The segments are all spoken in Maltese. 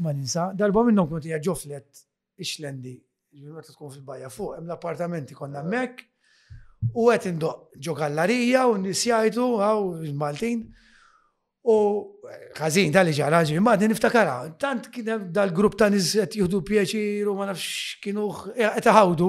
Ma ninsa, darba minnhom kont qiegħed ġo flat ix-Xlendi, jiġifieri meta tkun fil-bajja fuq, hemm l-appartamenti konna hemmhekk, u qed indoqq ġo gallarija u n-nies jgħajtu, hawn il-Maltin, u ħażin dan li ġara, ġifieri mbagħad niftakarha. Tant kien hemm dal-grupp ta' nies qed jieħdu pjaċir u ma nafx kienu qed iħawdu.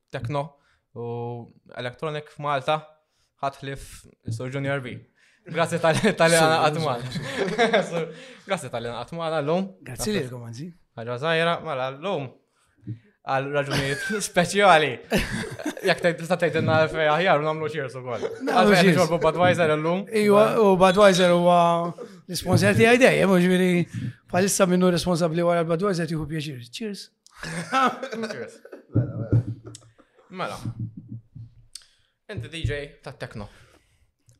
Tekno u electronic f'Malta ħatħlif Sur Junior B. Grazzi tal-li għana għatman. Grazzi tal-li għana għatman għallum. Grazzi li għom għanzi. Għagħa zaħira, mela għallum. Għal raġunijiet speċjali. Jek tista tgħidilna fej aħjar u nagħmlu cheers ukoll. Għal fejn nixorbu Budweiser illum. Iwa, u Budweiser huwa l-isponsor tiegħi dejjem, ġifieri bħalissa minnu responsabbli wara l-Budweiser tieħu pjaċir. Cheers. Mela. Inti DJ ta' tekno.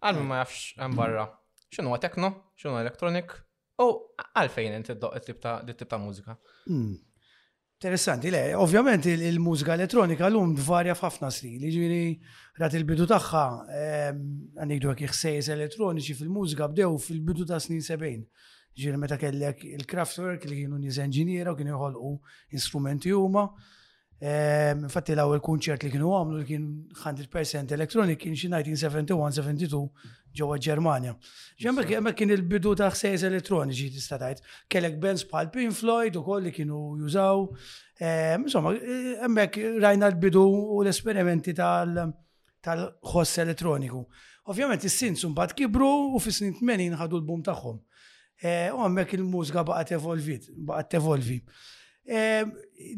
Għalmi ma jafx hemm barra. X'inhu huwa tekno, x'inhu electronic, u għalfejn inti ddoq it-tip ta' dit tip ta' mużika. Hmm. Interessanti, le, ovvjament il-mużika elettronika l-lum tvarja f'ħafna stili, ġiri rat il-bidu tagħha ehm, għandik dwek iħsejs elettroniċi fil-mużika bdew fil-bidu ta' snin 70. Ġiri meta kellek il-Kraftwerk li kienu nies enġiniera u kienu jħolqu instrumenti huma. Ehm, infatti l ewwel kunċert li kienu għamlu li kien 100% elektronik kien xi 1971-72 ġewwa Ġermanja. Ġemmek hemmhekk kien il-bidu ta' ħsejs elettroniċi tista' tgħid. Kellek bands bħal Pink Floyd ukoll li kienu jużaw. Ehm, insomma, hemmhekk rajna l-bidu u l-esperimenti tal- tal-ħoss elettroniku. Ovvjament is-sins mbagħad kibru u fis-snin 80 ħadu l-bum tagħhom. Eh, u hemmhekk il-mużika baqgħet evolvit, baqgħet tevolvi. Eh,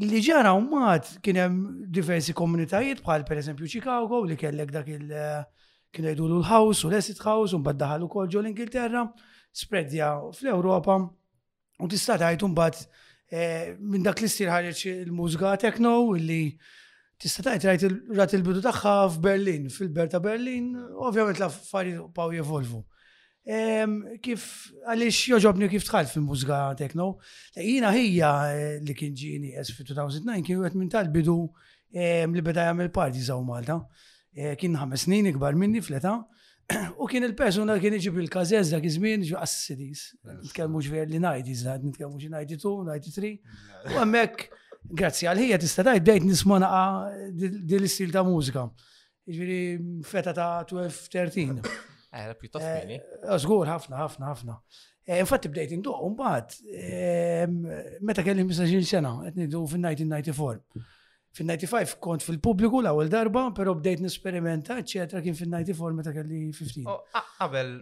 li ġara u mat kien hemm diversi komunitajiet bħal pereżempju Chicago li kellek dak il- eh, kien jgħidu l-house u l-acid house u mbagħad daħal ukoll ġol Ingilterra, spreadja fl-Ewropa U tista' tgħid imbagħad eh, minn dak li ssir ħareġ il-mużika techno li tista' tgħid rajt rat il-bidu tagħha f'Berlin, fil-belt ta' Berlin, ovvjament l-affarijiet paw jevolvu. Kif għaliex joġobni kif tħalt fil-mużika techno, jiena ħija eh, li kien ġieni es fit-2009 kien wieħed minn tal-bidu li beda jagħmel parti żaw Malta. Eh, kien ħames snin ikbar minni fleta, U kien il-persuna kien iġib il-kazez dak iż-żmien ġu għas-sidis. Nitkellmu ġver li ngħidi żgħad, nitkellmu xi ngħidi tu, ngħidi tri. U hemmhekk, grazzi għal ħija tista' tgħid dejt nisma' naqa' din l-istil ta' mużika. Ġifieri feta ta' 12-13. Eh, pjuttost bini. Eh, żgur ħafna, ħafna, ħafna. Eh, infatti bdejt induq, mbagħad ehm, meta kelli 15 sena, qed nidu fin-1994. Fin-95 kont fil-pubbliku l-ewwel darba, però bdejt nesperimenta, eċetera, kien fin-94 meta kelli 15. Qabel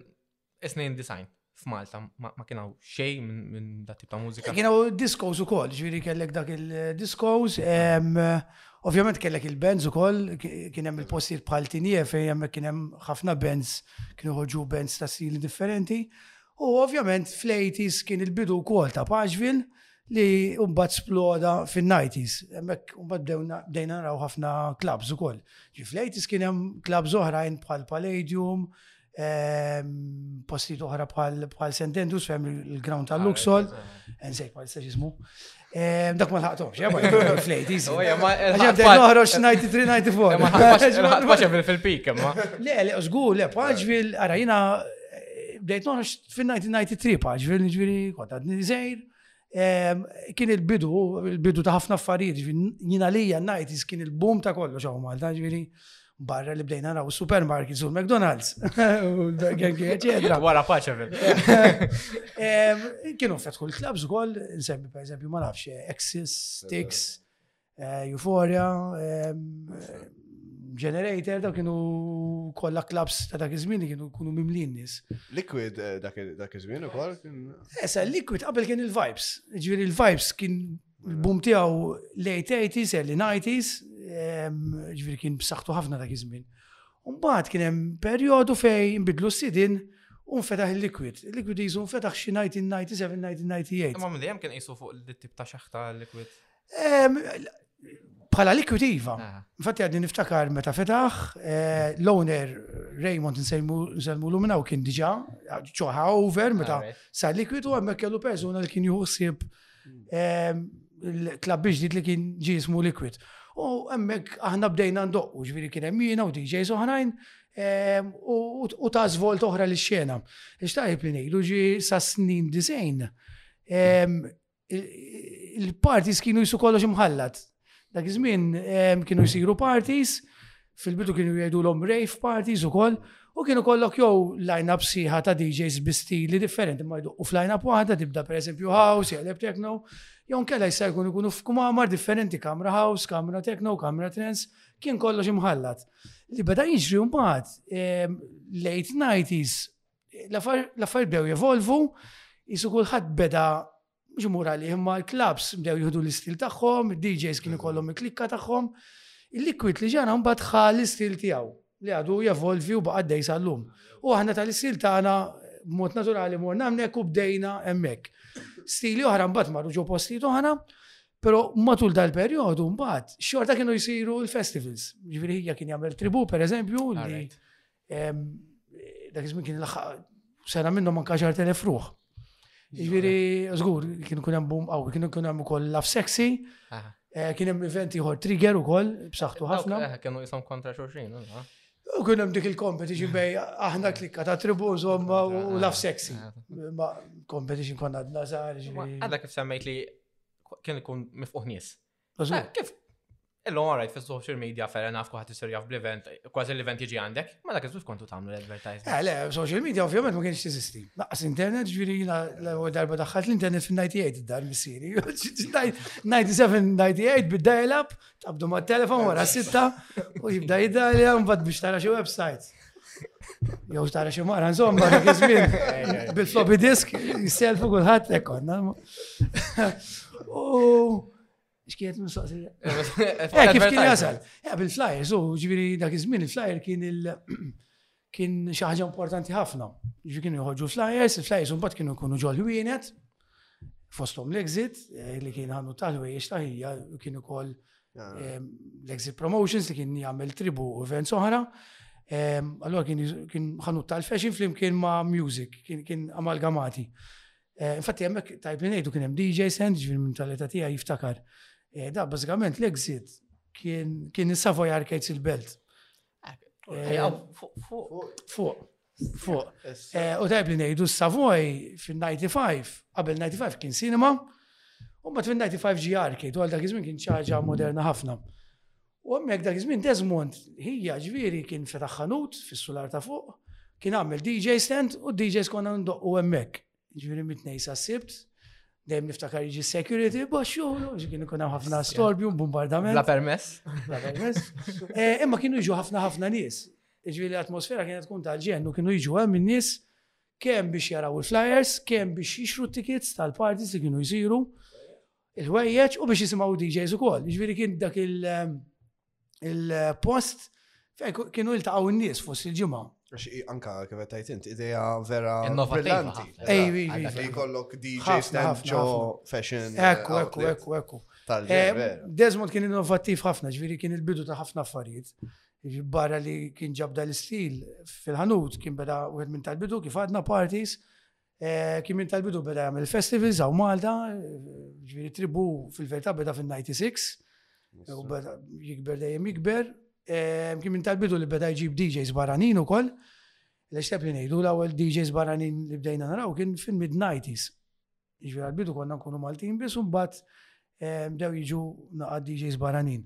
is-snin design f'Malta ma kien hawn xejn minn dat tip ta' mużika. Kien hawn diskos ukoll, ġifieri kellek dak il-diskos, ovvjament kellek il-bands ukoll, kien hemm il-postijiet bħal tinje fejn hemmhekk kien hemm ħafna bands, kienu ħoġu bands ta' stili differenti. U ovvjament fl-80s kien il-bidu wkoll ta' Paxville, li mbagħad sploda fin-90s. Hemmhekk mbagħad bdewna bdejna naraw ħafna klabs ukoll. Ġi fl-80s kien hemm klabs oħrajn bħal Palladium, ehm, postijiet oħra bħal bħal St. Andrews fem il-ground tal-Luxol, nsejt ma jistax jismu. Ehm, Dak ma ħaqtomx, jabba fl-80s. Oh, yeah, ma- Għaxa bdejt il-ħaqfa- noħroġ 93-94. Ma ħaqfax- ma ħaqfax hemm fil-pik imma. Le, le, żgur, le, paġvil, ara jina eh, bdejt noħroġ Fin-1993 pa, ġviri, ġviri, kont għadni zejr, ehm, kien il-bidu, il-bidu ta' ħafna affarijiet, jina lija n-90s kien il-boom ta' kollox għaw Malta, ġviri, barra li bdejna raw supermarkets u McDonald's. Wara paċa Kienu fetħu l-klabs u koll, nsemmi per eżempju, ma nafx, Exis, Stix, Eh, Euphoria, Generator, da kienu kolla klaps ta' dak iż-żmien li kienu kunu mimlin nis. Liquid eh, dak iż-żmien ukoll? Esa, eh, Liquid qabel kien il-vibes. Ġifieri il-vibes kien il-boom tiegħu late 80s, early 90s, ġifieri kien b'saħħtu ħafna dak iż-żmien. Mbagħad kien hemm perjodu fejn nbidlu s-sidin u nfetaħ il-liquid. Il-liquid jizu nfetaħ xi 1997-1998. Ma minn kien jisu fuq l-tip ta' xaħta l-liquid. Bħala liquid iva. Ah. Infatti għadni niftakar meta fetaħ, eh, l-owner Raymond nselmu l minna u kien diġa, ċoħa over meta ah, sa liquid u għemmek kellu persona li kien juħsib hmm. il-klab biex li kien ġismu liquid. U għemmek aħna bdejna ndoq, u ġviri kien emmina u DJ soħrajn, u ta' zvolt oħra li xena. Ixtaqib li nejlu ġi sa' snin disejn. il-parties kienu jisu kollox imħallat. Dak iż-żmien ehm, kienu jsiru parties, fil-bidu kienu jgħidu l-om rave parties u koll, u kienu kollok jow line-up siħa ta' DJs bistili differenti ma jduqqu f'line-up waħda tibda per eżempju house, jeleb techno, jow kella jista' jkun ikunu f'kumamar differenti kamra house, kamra techno, kamra trance, kien kollox imħallat. Li beda jiġri mbagħad ehm, late 90s L-affarijiet bdew jevolvu, jisu kulħadd beda ġimur għalih, imma l-klabs bdew jihdu l-istil tagħhom, DJs kienu kollhom il-klikka tagħhom. Il-liquid li ġana mbagħad ħa l-istil tiegħu li għadu jevolvi u baqa' dej sal-lum. U aħna tal-istil tagħna b'mod naturali morna hemmhekk u bdejna hemmhekk. Stili oħra mbagħad marru ġo postijiet oħra, però matul dal-perjodu mbagħad xorta kienu jsiru l-festivals. Ġifieri hija kien jagħmel tribu pereżempju li Dak iż-żmien kien sena minnhom anke xar telef ruħ. Ġifieri żgur kien kun hemm boom qawwi, kien kun hemm ukoll laf sexy, eh, kien hemm event ieħor trigger ukoll b'saħħtu ħafna. Eh, kienu jisom kontra xulxin, U kien hemm dik il-competition bej aħna klikka ta' tribu żomma u laf sexy. Eh, ma competition konna d-nazar. Għadha kif semmejt li kien ikun mifquħ nies. Kif Illum għarajt fi social media ferra naf kuħat jisir jaf bl-event, kważi l-event jiġi għandek, ma dak iżuf kontu tamlu l-advertising. Eh, le, social media ovvjament ma kienx tiżisti. Naqas internet ġviri l-ewwel darba daħħalt l-internet fin-98 id-dar missieri. 97-98 bid-dial-up, tabdu ma' telefon wara sitta u jibda jidda li mbagħad biex tara xi website. Jew xtara xi mara, insomma, dak iż-żmien bil-floppy disk jisselfu kulħadd hekk konna. U x'kienet mistoqsija? Eh, kif kien jasal? Eh, bil-flyers, u ġifieri dak iż-żmien il-flyer kien il- kien xi ħaġa importanti ħafna. Ġifieri kienu joħorġu flyers, il-flyers mbagħad kienu jkunu ġol ħwienet, Fostom l-exit, eh, li kien għandu tal-ħwejjex taħija, kien ukoll ah. eh, l-exit promotions li kien jagħmel tribu u events oħra. Eh, allora kien ħanut tal-fashion flimkien ma' music, kien amalgamati. Infatti hemmhekk tajb li ngħidu kien hemm DJ Sand, ġifier minn tal-età tiegħi jiftakar. Da bażikament l-exit kien is-Savoy Arcades il-Belt. Fuq. Fuq. Fuq. Eh, u tajb li ngħidu s-Savoy fin-95, qabel 95 kien sinema, u mbagħad fin-95 ġi arcade, u għal dak iż-żmien kien ċaġa moderna ħafna. U għemmek dak iż-żmien Desmond, hija ġviri kien fetaħħanut fis-sular ta' fuq, kien għamil DJ stand u DJs konna ndoqqu għemmek. Ġifieri mit-tnejn sa' sibt, dejjem niftakar jiġi security biex joħlu, kienu kuna ħafna storbju, bombardament. La permess. La permess. Eh, imma kienu jiġu ħafna ħafna nies. Ġvili l-atmosfera kienet tkun tal-ġen u kienu jiġu hemm in-nies kemm biex jaraw il-flyers, kemm biex jixru t-tickets tal-parties li kienu jsiru, il-ħwejjeġ u biex jisimgħu DJs ukoll. Ġvili kien dak il- eh, il-post fej kienu jiltaqgħu n-nies fost il-ġimgħa. Għax anka kif qed tgħid int idea vera brillanti. Ej, ej, ej. Li jkollok DJ stand ġo fashion. Ekku, ekku, ekku, ekku. Eh, Desmond kien innovattiv ħafna, ġifieri kien il-bidu ta' ħafna affarijiet. Barra li kien ġabda l-istil fil-ħanut, kien beda wieħed minn tal-bidu kif għadna parties Eh, kien minn tal-bidu beda jagħmel festivals għaw Malta, ġviri tribu fil-verità beda fin-96, u beda jikber dejjem jikber. Eh, kien minn tal-bidu li beda jġib DJs barranin ukoll. L-eċtep li ngħidu l-ewwel DJs barranin li bdejna naraw kien fil-mid-90s. Ġviri għal-bidu konna nkunu Maltin biss u mbagħad eh, bdew jiġu naqgħad DJs barranin.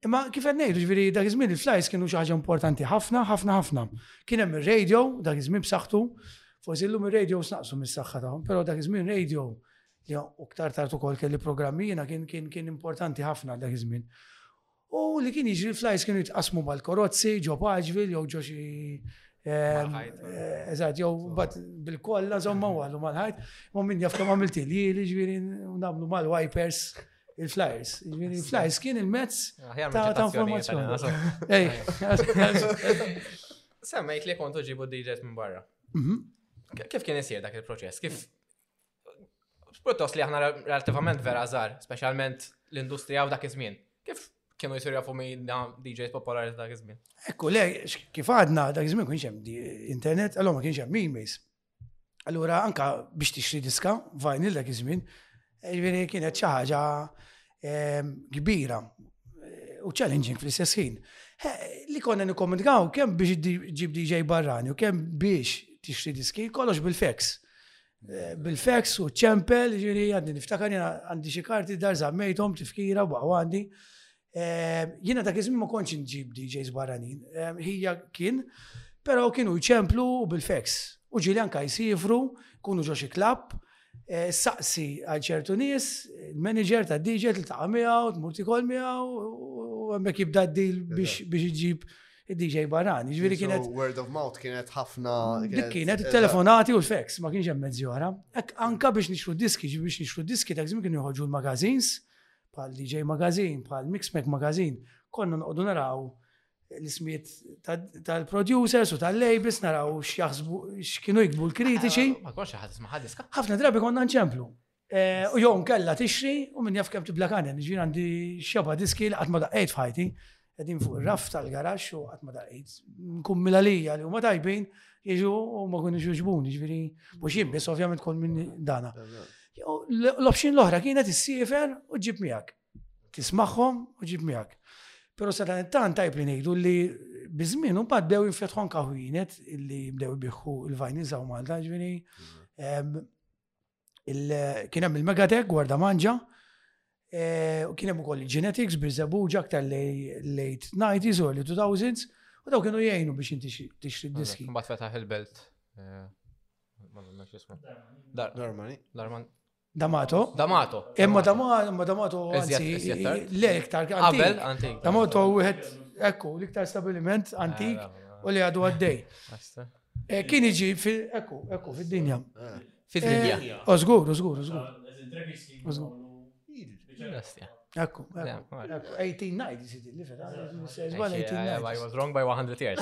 Imma kif qed ngħidu ġifieri dak iż-żmien il-flajs kienu xi ħaġa importanti ħafna, ħafna, ħafna. Kien hemm ir-radio dak iż-żmien b'saħħtu, forsi llum ir-radio snaqsu mis-saħħa tagħhom, però dak iż-żmien radio li u ktar tard ukoll kelli programmi jiena kien kien kien importanti ħafna dak iż-żmien. U li kien jiġri l-flajs kienu jitqasmu mal-korozzi, ġo Paġvil, jew ġo xi Eżat, jow bat bil-kolla zomma għallu mal-ħajt, u minn jafkom għamilti li li ġviri namlu mal-wipers Il-flyers. Il-flyers kien il-mezz ta' informazzjoni. Semmejt li kontu ġibu DJs minn barra. Mhm. Kif kien isir dak il-proċess? Kif Pjuttost li aħna relativament vera żgħar, speċjalment l-industrija u dak iż-żmien. Kif kienu jisir jafu mi DJs popolari dak iż-żmien? Ekku, le, kif għadna dak iż-żmien kienx hemm internet, allora ma kienx hemm emails. Allura anka biex tixtri diska, vinyl dak iż-żmien, ġifieri kienet xi ħaġa ehm, kbira eh, u challenging fl-istess ħin. Eh, li konna nikkomunikaw kemm biex ġib DJ barrani u kemm biex tixtri diski, kollox bil-fax. Eh, bil-fax u ċempel, ġifieri għandi niftakar għandi xi karti dar żammejthom tifkira u għandi. Jiena dak iż-żmien ma kontx inġib DJs barranin. Ħija kien, però kienu jċemplu bil-feks. U ġieli anka jsifru, kunu ġo xi klapp, eh, saqsi għal ċertu nies, il-manager ta' DJ li taqa' miegħu, tmur tikol miegħu, u hemmhekk jibda d-dil biex biex iġib id-DJ barrani. Ġifieri kienet So, Word of mouth kienet ħafna. Dik kienet telefonati u l-fax, ma kienx hemm mezzi oħra. Hekk anka biex nixtru diski, ġi biex nixtru diski ta' żmien kienu joħorġu l-magazines, bħal DJ Magazine, bħal Mixmag Magazine, konna noqdu naraw l-ismiet tal-producers u tal-labels naraw x'jaħsbu x'kienu jikbu l-kritiċi. Ah, ma konx ħadd ma diska. Ħafna drabi konna nċemplu. Eh, u jom kella tixri u minn jaf kemm tibla kanen, ġin għandi xeba diski li qatt ma daqqejt f'ħajti. Qegħdin fuq ir-raff tal-garaxx u qatt ma daqqiet. Nkun milalija li huma tajbin jiġu u ma kunux juġbuni, ġifieri mhux jien biss ovvjament kol minn dana. L-option l-oħra kienet issiefer u ġib miegħek. Tismagħhom u ġib miegħek. Però sa dan it-tant tajb li ngħidu li biżmien u mbagħad bdew jinfetħu anka ħwienet li bdew biħu il-vajniżaw Malta, ġifieri kien hemm il-Megadeg gwarda manġa, eh, u kien hemm ukoll il-Genetics biż-żebuġa aktar late 90s u early 2000s, u daw kienu jgħinu biex inti tixtri diski. Mbagħad fetaħ il-belt. Eh, ma nafx ismu. Darmani. Darman. Damato. Damato. Imma Damato, Damato, le iktar qabel antik. Damato wieħed ekku l-iktar stabiliment eh, antik u li għadu għaddej. Kien iġi, ekku, ekku, fid-dinja. Fid-dinja. O żgur, o żgur, o żgur. Ekku, ekku. 18 najdi si din, nifel. I was wrong by 100 years.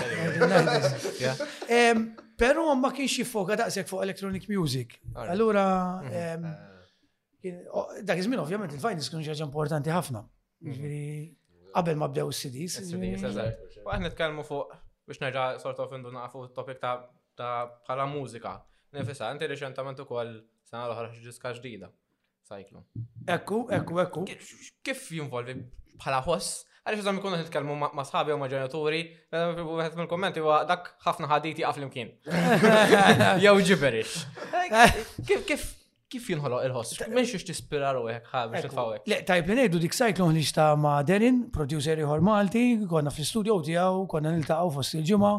Pero ma kienx jiffoka daqsek fuq electronic music. Allura, dak iż-żmien ovvjament il-finance kienu xaġa importanti ħafna. Qabel ma bdew is-CDs. Waħna nitkellmu fuq biex nerġa' sort of indu nafu topic ta' bħala mużika. Nifisa, inti reċentament ukoll sena l-oħra ġiska ġdida. Sajklu. Ekku, ekku, ekku. Kif jinvolvi bħala ħoss Għalix iżom ikunu nitkellmu ma' sħabi u ma' ġenituri, għet minn kommenti u dak ħafna ħaditi għaf l-imkien. Jow ġiberix. Kif, kif, Kif jinħoloq il-ħoss? Minn xiex tispira ruħek biex tfawek? Le, tajb li ngħidu dik sajt l ta' ma' Derin, producer ieħor Malti, konna fl-istudio tiegħu, konna niltaqgħu fost il-ġimgħa,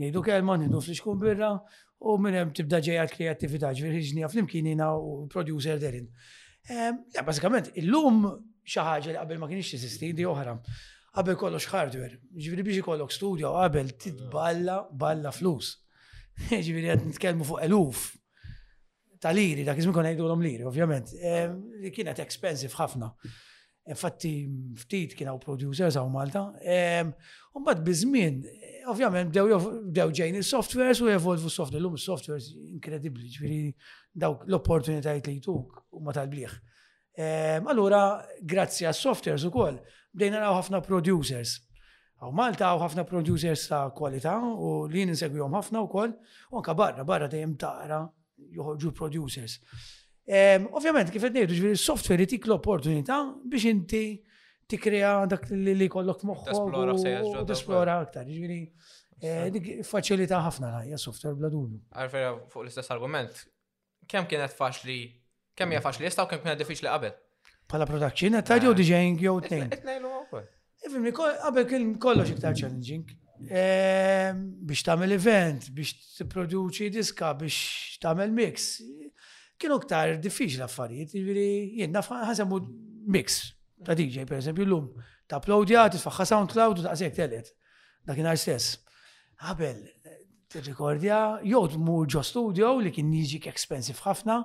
ngħidu kelma, ngħidu fl-iskun birra, u minn hemm tibda ġejja l-kreattività, ġifieri ġnija flimkien jiena u producer Derin. Ehm, ja, bażikament, illum xi ħaġa li qabel ma kienx teżisti di oħra. Qabel kollox hardware, ġifieri biex ikollok studio qabel titballa balla flus. Ġifieri qed nitkellmu fuq eluf ta' liri, dak iżmin konna jgħidulhom liri, ovvjament, eh, li kienet expensive ħafna. Infatti, ftit kien hawn producers hawn Malta. Eh, u mbagħad biżmien, eh, ovvjament, bdew ġejn il-softwares u evolvu software. Lum softwares inkredibbli, ġifieri dawk l-opportunitajiet li jtuk u ma tal-bliħ. Ehm, allura, grazzi għas softwares ukoll, bdejna naraw ħafna producers. Għaw Malta għaw ħafna producers ta' kwalità u li jien insegwihom ħafna wkoll, u anka barra, barra dejjem tara joħorġu producers. Ehm, ovvjament, kif qed ngħidu ġifieri software jtik l-opportunità biex inti tikkrea dak li kollok moħħok. Tesplora aktar, ġifieri Eh, dik faċilità ħafna ħajja software bla dubju. Għarfera fuq l-istess argument, kemm kienet faċli, kemm hija faċli jista' u kemm kienet diffiċli qabel. Pala production, ta' jew eh. DJing jew tnejn. Ifimni, qabel kien kollox iktar challenging. Ehm, biex tagħmel event, biex tipproduċi diska, biex tagħmel mix. Kienu iktar diffiċli affarijiet, jiġifieri jien naf ħasemmu mix ta' DJ, per eżempju, l-lum ta' uploadja, tisfaħħa SoundCloud u ta' sekk telet. Dakinhar stess, qabel tirrikordja jew tmur ġo studio li kien jiġik expensive ħafna,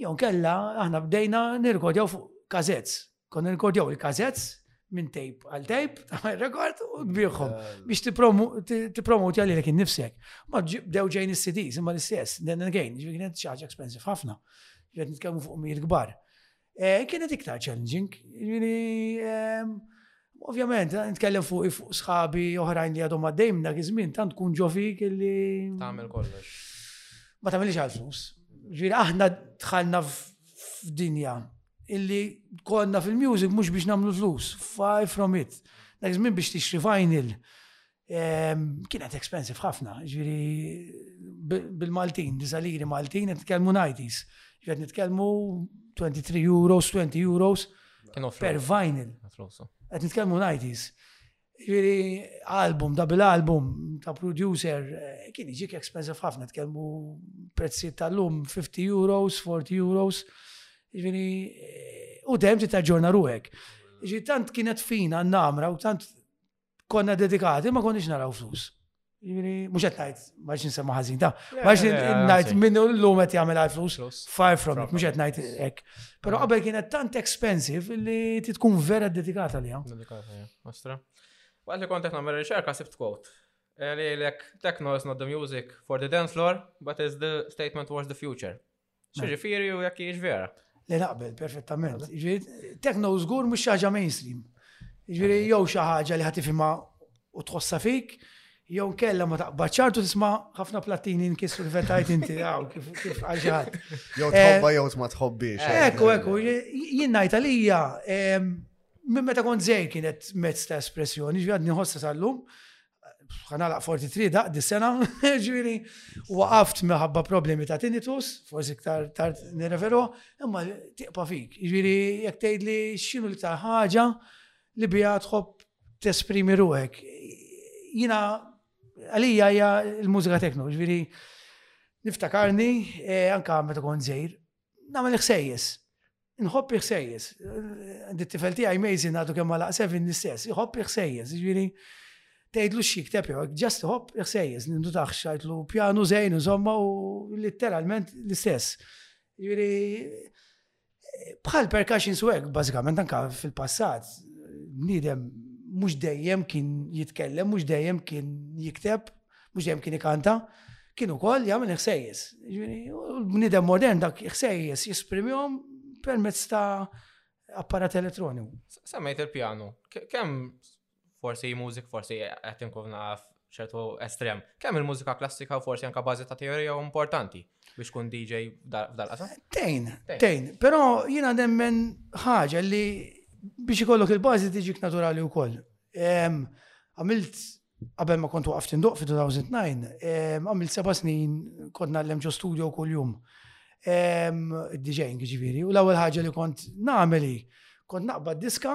jew kella aħna bdejna nirrikordjaw fuq kazets. Konna nirrikordjaw il-kazets minn tape għal tape, ta' rekord u biħħom biex t-promoti għalli l-ekin nifsek. Ma bdew ġejn il-CDs, imma l-istess, then again, ġivin kienet xaġa expensive ħafna. Ġivin nitkellmu fuq mir gbar. Eh, kienet iktar challenging. Ehm, ovvjament, eh, nitkellem fuq fuq sħabi oħrajn li għadhom għaddejm dak iż-żmien tant tkun ġofik li. Tagħmel kollox. Ma tagħmilx għal flus. Ġifieri aħna dħalna f'dinja illi konna fil-music mhux biex nagħmlu flus, far from it. Dak iż-żmien biex tixtri vinyl Kienet expensive ħafna, ġiri bil-Maltin, disa liri Maltin, nitkellmu 90s. Ġiet nitkellmu 23 euros, 20 euros per vinyl. Għet nitkellmu 90s. Ġiri album, double album ta' producer, eh, kien iġik expensive ħafna, nitkellmu prezzi tal-lum 50 euros, 40 euros. Ġiri, eh, u dem ti ta' ġorna ruħek. Ġiri tant kienet fina n-namra u tant konna dedikati ma konniex naraw flus. Mux għet najt, maġ nsemma ħazin ta' maġ najt minnu l-lum għet jgħamil għal flus, far from it, mux għet najt ek. Pero għabel kienet tant expensive li ti tkun vera dedikata li għam. Dedikata, ostra. Għalli kont għet namel riċerka sibt quote. Eh, li l-ek, techno is not the music for the dance floor, but is the statement towards the future. Xirrifiri u jekk jiex vera. Le naqbel, perfettament. Tekno żgur mhux xaġa mainstream. Ġiri, jew xi ħaġa li ħatifima u tħossa fik, jew kella ma taqbad ċartu tisma' ħafna plattini nkissu kif tajt inti għaw kif għalġat. Jew eh, tħobba jew ma tħobbiex. Eh, ekku, ekku, jien ngħid għalija minn meta kont żejn kienet mezz ta' espressjoni, ġifieri għadni ħossa sal-lum, ħanalaq forti trida, di sena, ġviri, waqaft meħabba problemi ta' tinnitus, forsi ktar tard nirreferu, imma tiqpa fik. Ġviri, jek tgħid li xinu li ta' ħaġa li bija tħobb tesprimi ruħek. Jina, għalija hija l-mużika tekno, ġviri, niftakarni, eh, anka meta kon zejr, Nagħmel il-ħsejjes. Nħobb il-ħsejjes. Dit-tifel tiegħi Mejzi nagħtu kemm ma laqsef in-nistess. Iħobb il-ħsejjes. Ġifieri tgħidlu xi kteb jew ġast iħobb il-ħsejjes. Nindu taħx għidlu pjanu żejn insomma u litteralment l-istess. Ġifieri bħal percussion swag, bażikament anka fil-passat, bniedem mhux dejjem kien jitkellem, mhux dejjem kien jikteb, Mhux dejjem kien ikanta, kien ukoll jagħmel ħsejjes. Bniedem modern dak ħsejjes jisprimihom permezz ta' apparat elettroniku. Semmejt il-pjanu, kemm forsi mużik forsi qed inkun naf ċertu estrem. Kemm il-mużika klassika u forsi anka bażi ta' teorija importanti biex kun DJ f'dal-qasam? Tejn, tejn. Però jiena nemmen ħaġa li biex ikollok il-bażi tiġik naturali wkoll. Għamilt Qabel ma kont waqft indoq fi 2009, għamil seba' snin kont nallem ġo studio kuljum. DJing ġifieri, u l-ewwel ħaġa li kont nagħmeli, kont naqbad diska,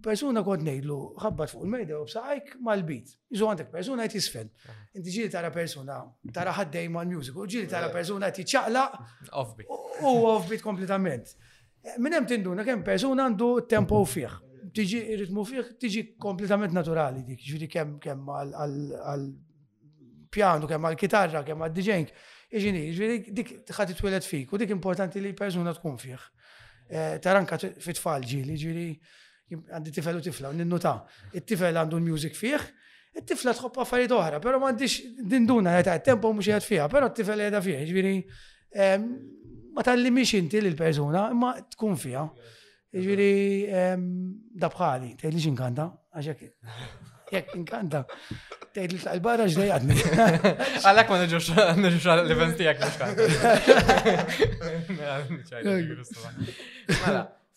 persuna kont ngħidlu ħabbat fuq il-mejda u bsaqajk mal-bit. Iżu għandek persuna qed jisfen. Inti ġieli tara persuna, tara ħaddej mal-music, u ġieli tara persuna qed jiċċaqlaq. Offbit. U offbit kompletament. Minn hemm tinduna kemm persuna għandu tempo fih. Tiġi ritmu fih tiġi kompletament naturali dik, ġifieri kemm kemm għal pjanu, kemm għal kitarra, kemm għal diġenk. Iġini, ġifieri dik ħadd itwieled fik u dik importanti li persuna tkun fih. Eh, taranka fit-tfal ġieli, ġieli Għandi tifel u tifla, ninnuta. It-tifel għandu l-music fih, it-tifla tħobb affarijiet oħra, pero m'għandix dinduna qed għed tempo mhux qed fiha, però t-tifel qiegħda fih, ġifieri ehm, ma tallimix inti l persuna imma tkun fiha. Ġifieri ehm, dabħali, tgħidlix inkanta, għaxek jek inkanta. Tgħid li tal barra ġdej għadni. Għalhekk ma neġux neġux l-event tiegħek mhux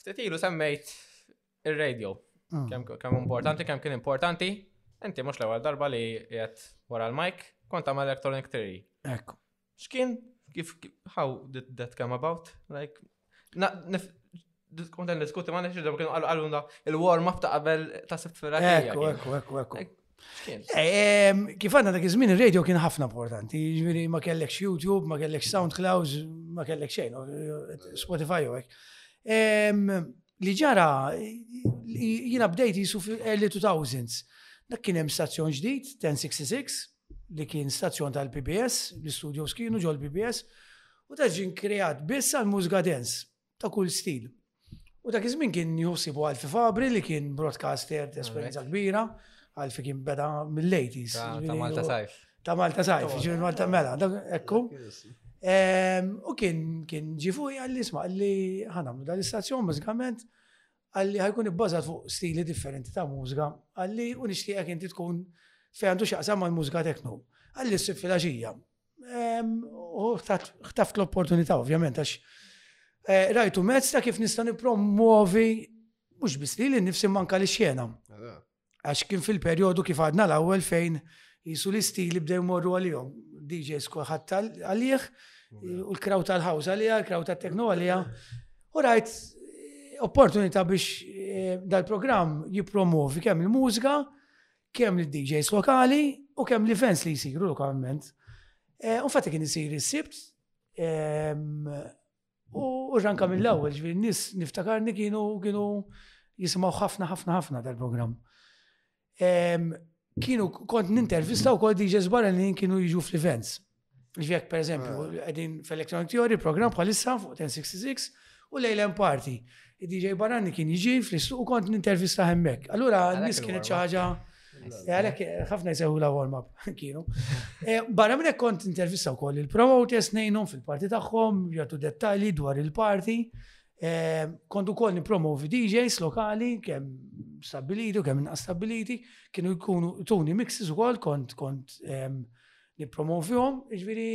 Ftit ilu semmejt ir-radio. Ah. Kemm importanti, kemm kien importanti. Inti mhux l-ewwel darba li qed wara l-mic kont għamel electronic theory. Ekku. X'kien kif how did that come about? Like kont għan diskuti ma' nexi ġabba kienu għallu għallu il-warm up ta' qabel ta' sibt fil-rakija. Ekku, ekku, ekku, ekku. Kif għadna dak iż-żmien ir-radio kien ħafna importanti, ġifieri ma kellekx YouTube, ma kellekx SoundCloud, ma kellekx xejn, Spotify u hekk. Li ġara jiena bdejt jisu fil-early 2000s. Dak kien hemm stazzjon ġdid, 1066, li kien stazzjon tal-PBS, l-studios kienu ġol PBS, u ta' ġin kreat biss għal mużika dance. ta' kull stil. U dak iż-żmien kien jħossibu Alfi Fabri li kien broadcaster ta' esperjenza kbira, Alfi kien beda mill-80s. Ta' Malta Sajf. Ta' Malta Sajf, ġifieri Malta Mela, ekku. Ehm, u kien kien ġifu għalli isma' li ħanamlu dal-istazzjon mużikament għalli ħajkun ibbażat fuq stili differenti ta' mużika għalli u nixtieqek inti tkun fejn għandu xaqsam mal-mużika tekno. Għalli s-sib fil-għaxija. U ħtaft l-opportunità, ovvjament, għax eh, rajtu mezz ta' kif nista' nipromuovi mhux biss li nifsi manka li xena. Għax kien fil-perjodu kif għadna l-ewwel fejn jisu l-istili bdew morru għalihom. DJ skolħat għalih, u l-kraw tal-ħawza li l-kraw tal-tekno għalija. U rajt eh, opportunità biex eh, dal-programm jipromovi kemm il-mużika Kemm li DJs lokali u kemm li fans li jisiru lokalment. Eh, u fatti kien jisir is-sibt ehm, u ġanka mill-ewwel ġifieri nis niftakarni kienu kienu jisimgħu ħafna ħafna ħafna dal-programm. Ehm, kienu kont nintervista wkoll DJs barra li kienu jiġu fl-events. Ġvek, per eżempju, ah. għedin fil-Electronic Theory, program bħalissa fuq 1066, u lejlem party. DJ Barani kien jiġi fl-istuq u kont n-intervista hemmek. Allura, nis kienet ċaħġa. Għalek, ħafna jseħu la warm-up, kienu. Eh, barra minnek kont intervista u koll il-promoters nejnum fil-parti taħħom, jgħatu dettali dwar il-parti. Eh, kont u koll nipromovi DJs lokali, kem stabiliti u kem inqas stabiliti, kienu jkunu tuni mixes u koll, kont kont ehm, Nippromovihom, jiġifieri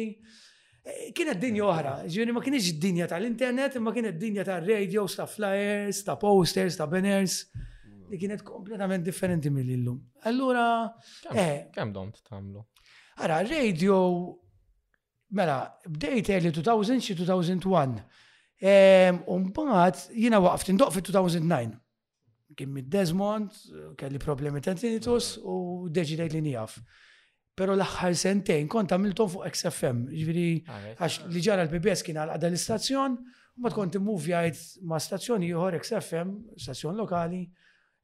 kienet dinja oħra, jiġifieri ma kienx dinja tal-internet, imma kienet dinja tar-radio, ta' flyers, ta' posters, ta' banners li kienet kompletament differenti mill-illum. Allura, eh. Kemm dom tagħmlu? Ara, radio, mela, bdejt early 2000 xi 2001. Umbat, jina waqft indoq fi 2009. kien mid Desmond, kelli problemi ta' tinnitus u deċidejt li nijaf. Pero l-axħar sentejn kont għamiltom fuq XFM, ġviri, ah, għax li ġara l-PBS kien għal għada l-istazzjon, ma tkun timmuvjajt ma stazzjoni jħor XFM, stazzjon lokali,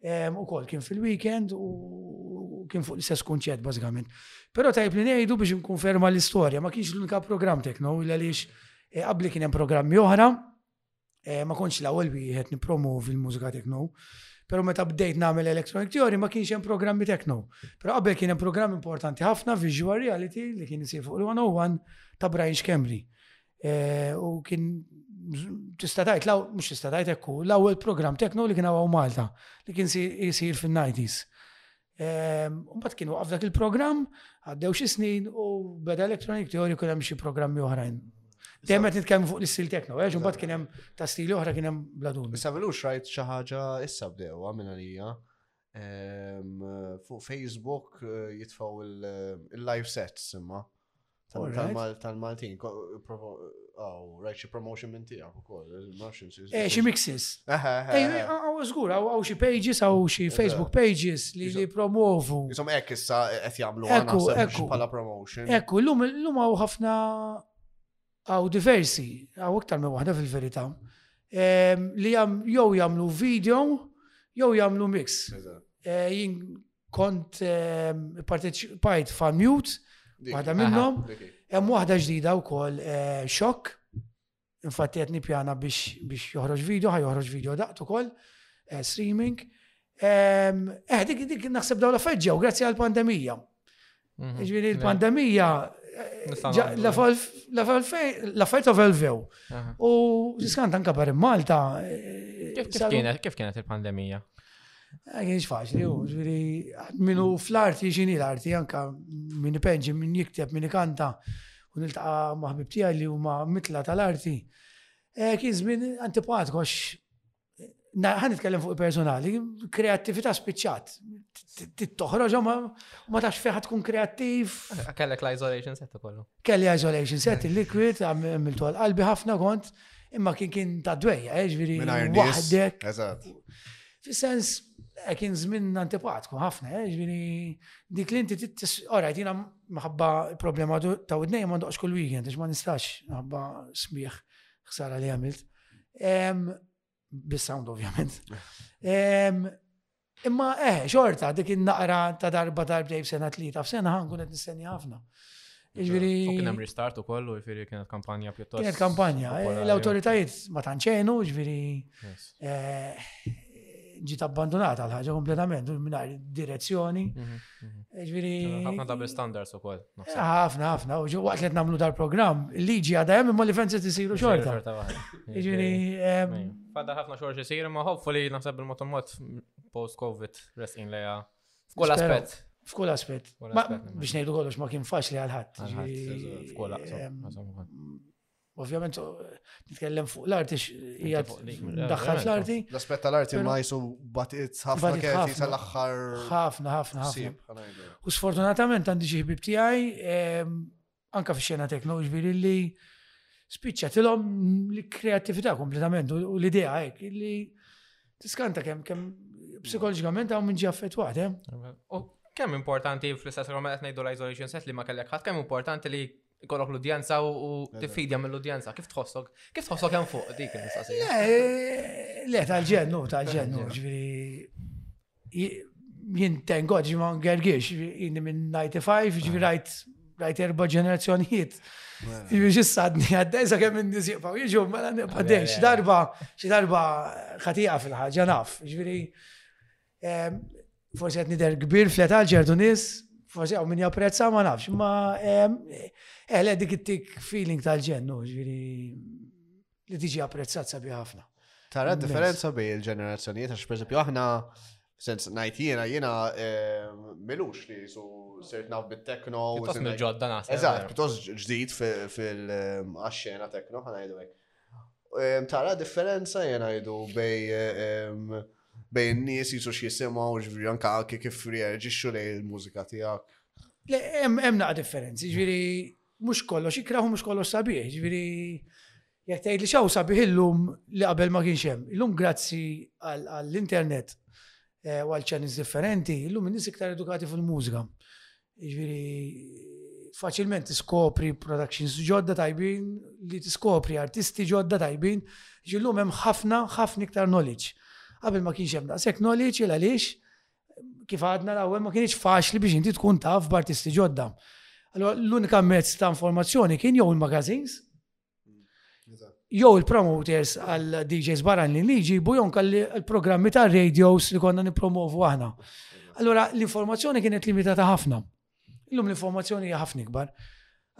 u kol kien fil-weekend u kien fuq l-istess kunċett bażikament. Però tajb li ngħidu biex nkunferma l-istorja, ma kienx l-unika programm tekno, il għaliex eh, qabli kien hemm programmi oħra, Eh, ma konċ l-ewwel wieħed nippromovi l-mużika techno, Pero meta bdejt nagħmel electronic theory ma kienx hemm programmi techno. Pero qabel kien hemm programm importanti ħafna visual reality li kien isir fuq il-101 ta' Brian Schembri. Eh, u kien tista' tgħid law mhux tista' tgħid hekk l-ewwel programm techno li kien hawn Malta li kien isir fin-90s. Ehm, mbagħad kienu waqaf dak il-programm, għaddew xi snin u beda electronic theory kien hemm xi programmi oħrajn. Dejjem qed nitkellmu fuq l-istil tekno, għax eh, mbagħad kien hemm ta' stili oħra kien hemm bladun. Issa milu xrajt xi ħaġa issa bdew minn għalija. Ehm, fuq Facebook eh, jitfaw il-live sets imma. Tal-Maltin, għaw, rajt xie promotion minn tijak u koll, Eh, xie mixes. Għaw, zgur, għaw xie pages, għaw xie Facebook pages li li promovu. Jisom ek issa għet jamlu għana pala promotion. Ekku, l-lum għaw ħafna għaw diversi, għaw iktar me wahda fil-verita, ehm, li jow jamlu video, jow jamlu mix. Eh, kont ehm, parteċipajt fa' mute, waħda minnhom, hemm waħda ġdida wkoll eh, xokk. Infatti qed nippjana biex biex joħroġ video, ħaj joħroġ video daqt ukoll eh, streaming. Ehm, eh, dik dik naħseb dawn l-affarijiet ġew grazzi għall-pandemija. Mhm. Ġviri l-pandemija la fajt of elvew. U ġiskant anka per Malta. Eh, kif kienet il-pandemija? Eh, kienx faċli, u ġviri, minu fl-arti, xini l-arti, anka minn penġi, minn jikteb, minn kanta, u niltaqa maħbib tijaj li huma mitla tal-arti. Eh, kien żmien antipatkox Ħan nitkellem fuq personali, kreattività spiċċat. Tittoħroġ ma ma tax fiħa tkun kreattiv. Kellek l-isolation set kollu. Kelli isolation set, il-liquid, għamiltu għal-qalbi ħafna kont, imma kien kien ta' dwejja, eh, ġviri, waħdek. Fis-sens, eh, kien żmien antipatku ħafna, eh, ġviri, dik li inti tittis, orajt, jina maħabba problema ta' udnej ma ndoqx kull weekend, ma nistax, maħabba smieħ Ħsara li għamilt. Bis-sound ovvjament. Imma eh, xorta dik in-naqra ta' darba darbtej f'sena tlieta f'sena ħankun qed nistenni ħafna. Iġviri. U kien hemm restart ukoll u jiġifieri kienet kampanja pjuttost. Kienet kampanja. Eh, l-awtoritajiet ma tanċenu, ġifieri eh, ġiet abbandonata l-ħaġa kompletament mingħajr direzzjoni. Mhm. Ġviri. ħafna double standards u koll. ħafna, ħafna. U waqt li namlu dar program, liġi għada jem imma li fenzi t-siru xorta. Ġviri. Fadda ħafna xorġ jisir, imma hopefully naħseb il-motomot post-Covid resqin leja. F'kull aspet. F'kull aspet. Biex nejdu kollox ma kien faċli għal-ħat. F'kull aspet. Ovvjament, nitkellem fuq l-arti, hija daħħal fl-arti. L-aspett tal-arti ma jisu batiet ħafna kif jisa l-axħar. ħafna, ħafna, ħafna. U sfortunatament għandi xi ħbib tiegħi, ehm, anka fi xena tekno, ġviri li spiċċa tilhom l-kreativita kompletament u l-idea hekk li tiskanta kemm kemm psikologikament hawn minn ġi affettwat, eh? Kemm importanti fl-istess qed ngħidu l-isolation set li ma kellek ħadd kemm importanti li ikollok l-udjenza u tiffidja mill-udjenza. Kif tħossok? Kif tħossok hemm fuq dik il-mistaqsija? Eh, le, tal-ġennu, tal-ġennu, ġviri. Jien tengoġ ma ngergiex, jien minn 95, ġviri rajt rajt erba' ġenerazzjonijiet. Ġviri ġissadni għaddej sa' kemm indi siqfaw, jiġu mela nibqa' darba, xi darba ħatija fil-ħaġa naf, ġviri. Forsi qed nidher kbir fl-età ċertu nies, forsi hawn min japprezza ma nafx, ma eħle dik it-tik feeling tal-ġennu, ġifieri li tiġi apprezzat sabi ħafna. Tara differenza bej il-ġenerazzjonijiet għax pereżempju aħna sens ngħid jiena jiena milux li su sirt naf bit-tekno. Pjuttost mill-ġodda naħseb. Eżatt, pjuttost ġdid fil-xena tekno ħanajdu hekk. Tara differenza jena jdu bej bej n-nies jisu x'jisimaw ġviri anka kif reaġixxu lej il-mużika tiegħek. Le, hemm naqa differenzi, ġviri mhux kollox ikraħu mhux kollox sabiħ, ġviri jekk tgħid li xaw sabiħ illum li qabel ma kienx hemm. Illum grazzi għall-internet eh, u għal ċanis differenti, illum in-nies iktar edukati fil-mużika. Jiġifieri faċilment tiskopri productions ġodda tajbin li tiskopri artisti ġodda tajbin, ġillum hemm ħafna ħafna iktar knowledge. Qabel ma kienx hemm daqshekk knowledge il għaliex kif għadna l-ewwel ma kienx faċli biex inti tkun taf b'artisti ġodda. Allora l-unika mezz ta' informazzjoni kien jew il-magazines Jew il-promoters għal DJs barani li jġibu jon kalli l-programmi ta' radios li konna nipromovu aħna. Allora l-informazzjoni kienet limitata ħafna. Illum l-informazzjoni hija ħafna ikbar.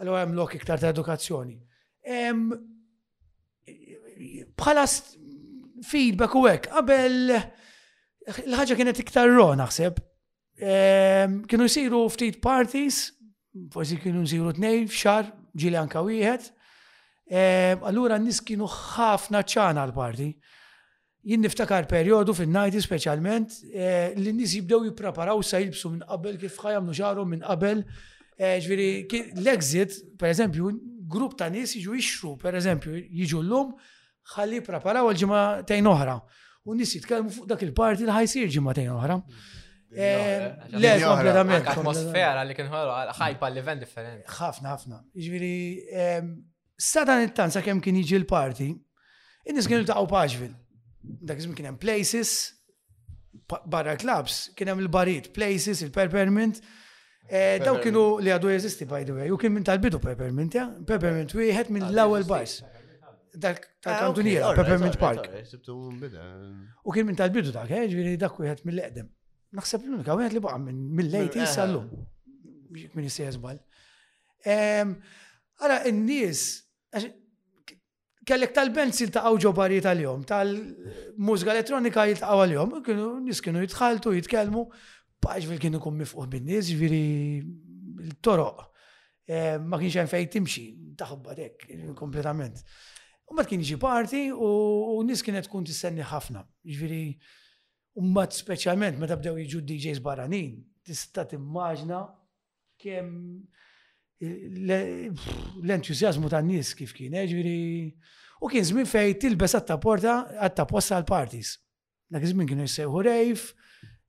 Allora hemm lok iktar ta' edukazzjoni. Bħala feedback u hekk, qabel l-ħaġa kienet iktar ro naħseb. Kienu jsiru ftit parties, forsi kienu jsiru tnejn f'xar, ġili anka wieħed. Allura n-nis kienu ħafna ċana l-parti. Jien niftakar periodu fin-najti speċjalment eh, li n-nis jibdew jippreparaw sa jilbsu minn qabel kif ħajamlu xarhom minn qabel. Eh, ġviri, l-exit, per eżempju, grupp ta' nis jiġu jixru, per eżempju, jiġu l-lum, Ħalli jippreparaw għal ġimgħatejn oħra. U nies jitkellmu fuq dak il-parti li ħajsir ġimgħatejn oħra. Eh, le, kompletament. Atmosfera li kien ħajpa l-event differenti. ħafna, ħafna. Ġviri, ehm, sa dan it-tan sa kemm kien jiġi l-parti, in-nies kienu taqgħu paġvil. Dak iżmin kien hemm places, barra l-klabs, kien hemm il-barit, places, il-peppermint. Eh, daw kienu li għadu jeżisti, by the way, u kien minn tal-bidu peppermint, ja? Peppermint wieħed minn l-ewwel bars. Tal-kantuniera, ah, Peppermint Park. U kien minn tal-bidu dak, eh, ġviri dak wieħed mill-eqdem. Naħseb l-unika wieħed li baqa' minn mill-lejt jisallum. Eh, minn jisir jizbal. Għara, n-nies, kellek tal-bands jiltaqgħu ġo barijiet għal-jom, tal-mużika elettronika jiltaqgħu għal-jom, kienu nis kienu jitħaltu, jitkellmu, paġ fil kienu kum mifqu bin nis ġviri l-toroq. Eh, ma kienx hemm fejn timxi, taħobba dek, kompletament. U ma kien ġi parti u nis kienet tkun tistenni ħafna. Ġviri, u mat speċjalment meta bdew jiġu DJs barranin, tista' timmaġna Kemm l-entużjażmu tan-nies kif kien, eh, ġifieri, u kien żmien fejn tilbes għatta porta għatta posta għal parties. Dak iż-żmien kienu jsejħu rejf,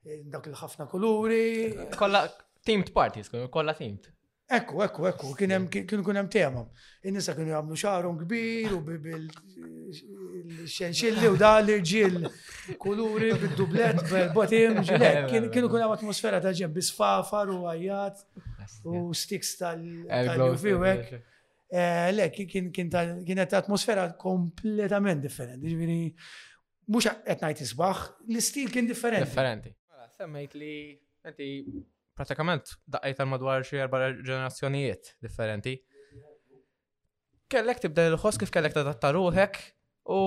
eh, dak il-ħafna kuluri. Kollha teamed parties, kollha teamed. Ekku, ekku, ekku, kien hemm kien kun hemm tema. In-nisa kienu jagħmlu xagħarhom kbir u bil xenxilli u da l-irġiel kuluri bid-dublet b'botim ġilek. Kienu kun hemm atmosfera ta' ġem bisfafar u għajjat u stiks tal-jufiwek. Eh, le, kienet atmosfera kompletament differenti. Ġviri, mux għetnajt isbaħ, l-istil kien differenti. Differenti. Mela, semmejt li għanti pratikament daqqajt għal madwar xi erba' ġenerazzjonijiet differenti. Kellek tibda l-ħoss kif kellek tadatta ruħek u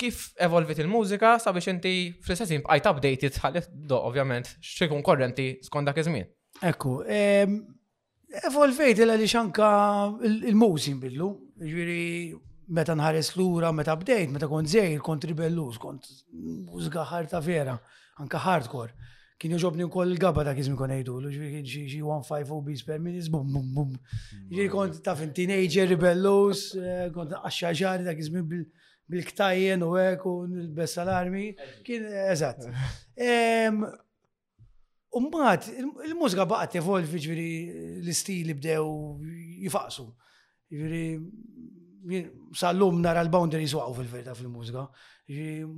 kif evolvit il-mużika sabiex inti fl-istessin bqajt updated ħalli do ovvjament xikun korrenti skont dak iż-żmien. Ekku, Evolvejt il għaliex anka il-muż jinbidlu, ġifieri meta nħares lura, meta bdejt, meta kont żejr, kont ribellus, kont mużga ħarta vera, anka hardcore. Kien joġobni wkoll il-gabba ta' kizmi kon ngħidu, ġifieri kien xi 15 obis per minutes, bum bum bum. Ġifieri kont taf teenager ribellus, eh, kont qaxxaġari ta' kizmi bil-ktajjen u hekk u nilbes l-armi. Kien eżatt. Umbat, il-mużika baqgħet evolvi ġviri l-istili bdew jifaqsu. Ġviri, sal-lum nara l-boundaries waqgħu fil-verita fil-mużika.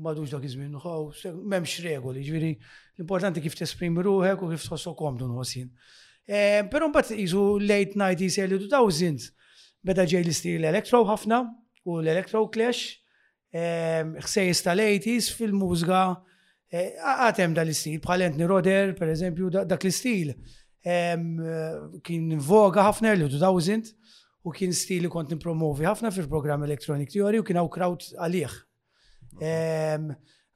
Madux dak iż-żmien uħaw, m'hemmx regoli, ġviri, l-importanti kif tesprimi ruħek u kif tħossu komdu nħossin. Eh, però mbagħad isu late 90s, early 2000s, beda ġej l-istil electro ħafna u l-electro clash ħsejjes tal-80s fil-mużga għatem dal-istil, bħal Anthony Roder, per eżempju, dak l-istil kien voga ħafna early 2000 u kien stili kont nipromovi ħafna fil-programm Electronic Theory u kien għaw crowd għalih.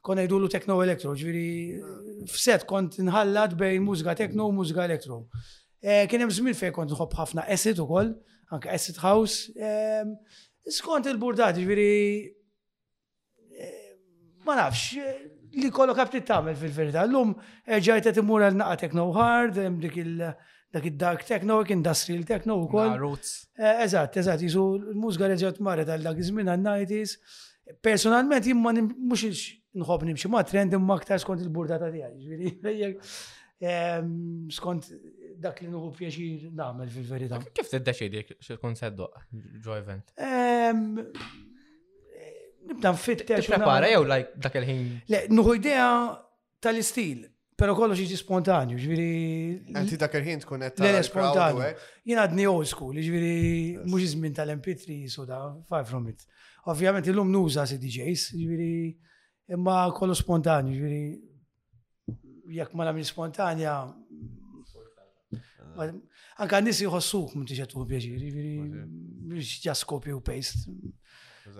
Konna jdullu techno electro, ġviri f'set kont nħallat bejn mużga techno u mużga electro. Eh, kien hemm żmien fejn kont nħobb ħafna acid ukoll, anke acid house. Ehm, skont il-burdat, ġifieri eh, ma nafx eh, li kollok għab tittamel fil-verità. L-lum ġajt qed imur għal naqa' techno hard, dik il- dak id-dark techno, industrial techno u koll. Eżatt, eżatt, jisu l-mużga reġgħet marret għal dak iż-żmien għan-90s. Personalment jimma mhux nħobb nimxi ma' trend imma aktar skont il-burdata tiegħi. Skont dak li nuhu pjaċir nagħmel fil-verità. Kif tiddeċidi x'kun seddu ġo event? Nibda nfittex. Prepara jew like dak il-ħin. Le, nuhu idea tal-istil, pero kollox jiġi spontanju, ġviri. Għanti dak il-ħin tkun qed. Le, spontanju. Jien għadni old school, ġviri, mhux iż-żmien tal-MP3 soda, far from it. Ovvjament illum nuża si DJs, ġviri, imma kollox spontanju, ġviri, Jekk ma nagħmel spontanja. Ah. Anka n-nies jħossuk minn tiġi tuħu pjaċir, jiġifieri, biex just copy u paste.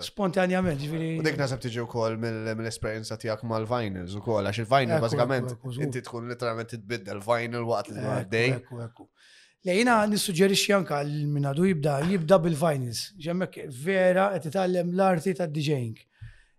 Spontanjament, ġviri. U dik nasab tiġi u koll mill-esperienza tijak mal-vinyls u koll, għax il-vinyl bazzikament, inti tkun literalment titbidda l-vinyl waqt li għaddej. Lejna nissuġġerixxi anka minn għadu jibda, jibda bil-vinyls. Ġemmek vera qed titgħallem l-arti tad-DJing.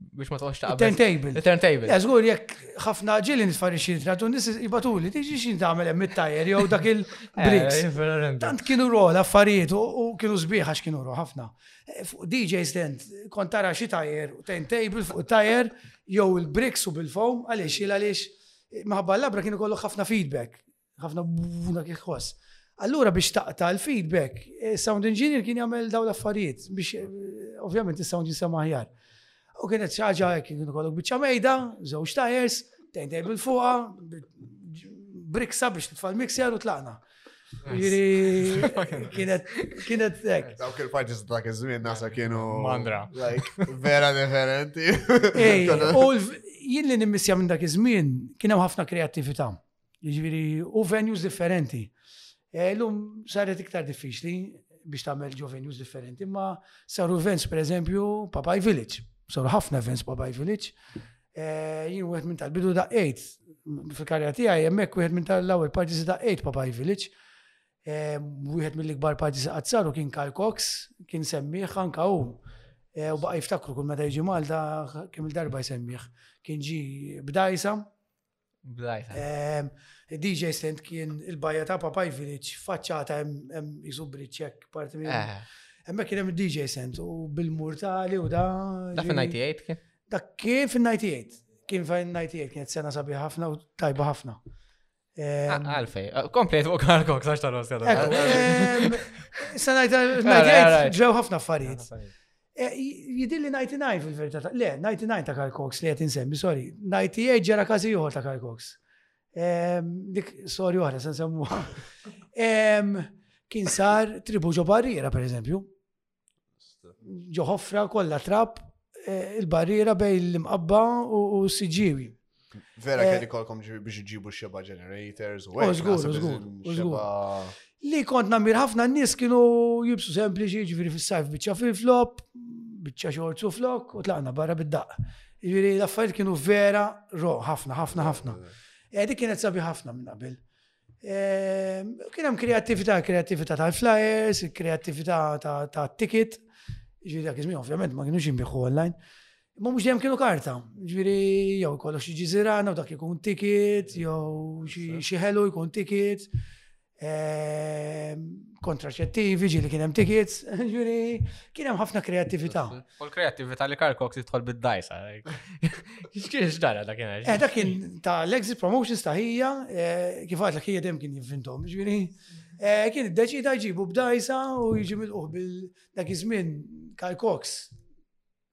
biex ma toqgħodx taqbel. Turntable. Il-turntable. Ja, żgur jekk ħafna ġieli nisfarixxi ntratu nis jibatuli, tiġi xi tagħmel hemm it-tajer jew dak il-bricks. Eh, Tant kienu roħ l-affarijiet u kienu sbieħ għax kienu roħ ħafna. Eh, fuq DJ stand kont tara xi tajer u turntable fuq tajer jew il-bricks u bil-foam għaliex il għaliex eh, maħabba l-labra kienu kollu ħafna feedback. ħafna dak il-ħoss. Allura biex taqta l-feedback, eh, sound engineer kien jagħmel daw l-affarijiet biex eh, ovvjament is-sound jisema aħjar. U kienet xi ħaġa kien ikollok biċċa mejda, żewġ tires, tejn dejb il fuqa, briksa biex titfa' l-mixer u tlaqna. Jiri, kienet, kienet tek. Dawk il-fajtis ta' dak iż-żmien nasa kienu. Mandra. Like, vera differenti. Ej, u jien li nimmissja minn dak iż-żmien kien hemm ħafna kreattività. Jiġifieri u venues differenti. Eh, lum saret iktar diffiċli biex tagħmel ġo venues differenti, imma saru events pereżempju Papai Village. Saru ħafna events Papai Village. Eh, jien wieħed minn tal-bidu daqqejt fil-karja tiegħi hemmhekk wieħed minn tal-ewwel partizi ta' Eight Papai Village. Eh, wieħed mill-ikbar partizi qatt saru kien Kyle Cox, kien semmiħ anka hu. Eh, u baqa jiftakru kull meta jiġi Malta kemm il-darba jsemmiħ. Kien ġi bdajsa, Ehm, DJ Stent kien il-bajja ta' Papaj Village, faċċata hemm jisu briċċek parti minn. Eh. Hemmhekk kien hemm DJ Stent u bil-murtali u da. Da fin-98 kien? Da kien fin-98. Kien fin-98 kienet sena sabiħ ħafna u tajba ħafna. Ehm, ah, għalfej, ah, komplejt u għal kok, saċta l-oskada. Sanajt, ġew ħafna affarijiet. Eh, jidilli 99 fil-verità, le, 99 ta' Karl Cox li qed insemmi, sorry, 98 ġara każi ieħor ta' Karl Cox. Ehm, dik sorry oħra se nsemmuha. Ehm, kien sar tribu ġo barriera, per eżempju. Ġo ħofra kollha trab eh, il-barriera bejn l-imqabba u s-siġiwi. Vera eh, kelli kolkom biex iġibu xeba generators u għek. Użgur, użgur, użgur. Li kont namir ħafna n-nis kienu jibsu sempliċi ġifiri fil-sajf bieċa fil-flop, bieċa xorzu flok u tlaqna barra bid-daq. Ġifiri l-affarijiet kienu vera ro, ħafna, ħafna, ħafna. Edi eh, kienet sabi ħafna minn qabel. Kien hemm kreattività, kreattività tal-flyers, kreattività ta' ticket, ġifieri dak iż-żmien ovvjament ma kienux jinbiħu online. Ma mhux dejjem kienu karta, ġifieri jew kollox jiġi żirana u dak ikun ticket, jew xi ħelu jkun ticket. kontraċettivi, ġili kien hemm tickets, ġili kien hemm ħafna kreattività. U l-kreattività li Karl Cox jidħol bid-dajsa. X'kien x'dara dak kien? Eh, dak kien ta' l-exit promotions ta' ħija, eh, kif għad l ħija dem kien jivvintom, ġili eh, kien id-deċida jġibu b'dajsa u jġi mill-uħ bil-dak iż-żmien Karl Cox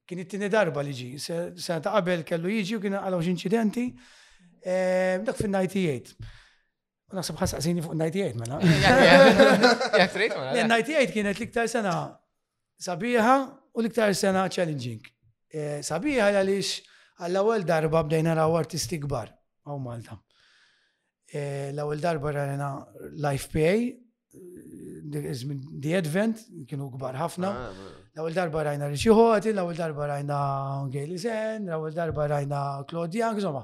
kien it-tieni darba li ġi, sena ta' qabel kellu jiġi u kien għalaw inċidenti, eh, dak fin-98. U nasib ħassaqsini fuq 98 mela. Jek 98 kienet l-iktar sena sabiħa u l-iktar sena challenging. Eh, sabiħa għaliex għall-ewwel darba bdejna raw artisti kbar għaw Malta. Eh, l-ewwel darba rajna Life PA, The Advent, kienu kbar ħafna. Ah, ah. L-ewwel darba rajna Richie Hoti, l-ewwel darba rajna Gail Zen, l-ewwel darba rajna Claudia, insomma.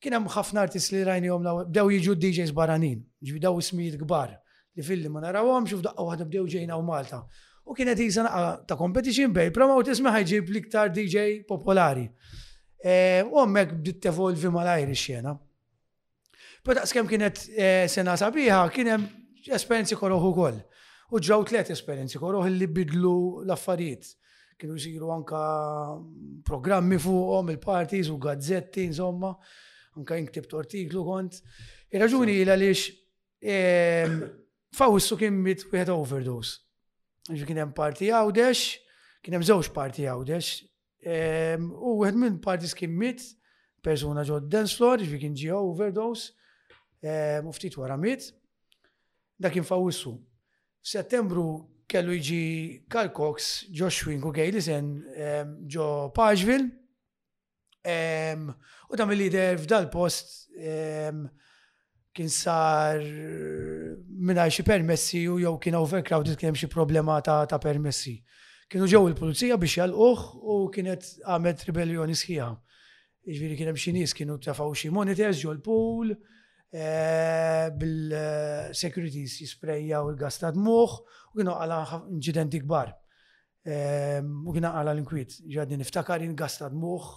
Kien hemm ħafna artisti li rajnihom l-ewwel bdew jiġu d-DJs barranin, ġifieri daw ismijiet kbar li filli ma narawhomx u f'daqqa waħda bdew ġejjin hawn Malta. U kienet isa naqra ta' competition bejn promoters ma ħajġib l-iktar DJ popolari. Eh, u hemmhekk bdiet tevolvi malajr ix-xena. Pero daqskemm kienet eh, sena sabiħa, kien hemm esperjenzi koroħ ukoll. U ġew tliet esperjenzi koroħ li bidlu l-affarijiet. Kienu jsiru anka programmi fuqhom il-parties u gazzetti, insomma, anka jinktib tortiklu kont. Ir-raġuni ila lix ehm, fawissu kien mit wieħed overdose. Kien hemm parti għawdex, kien hemm żewġ parti għawdex, ehm, u wieħed minn parties kien mit persuna ġo dance floor, ġvi kien ġi overdose, eh, u ftit wara mit, dak kien fawissu. F'Settembru kellu jiġi Carl Cox, Josh Schwing u Gay Lisen ġo Pageville u ta' mill-lider f'dal-post kien sar mingħajr xi permessi u jew kien overcrowded kien hemm xi problema ta' permessi. Kienu ġew il-pulizija biex jalquh u kienet qamet ribelljoni sħiħa. Jiġifieri kien hemm xi nies kienu tefgħu xi monitors ġol pool eh, bil-securities jisprejjaw il-gas ta' dmuħ u kienu għala inċidenti kbar. Eh, u kienu għala l-inkwiet, ġadni niftakar jien gas ta' dmuħ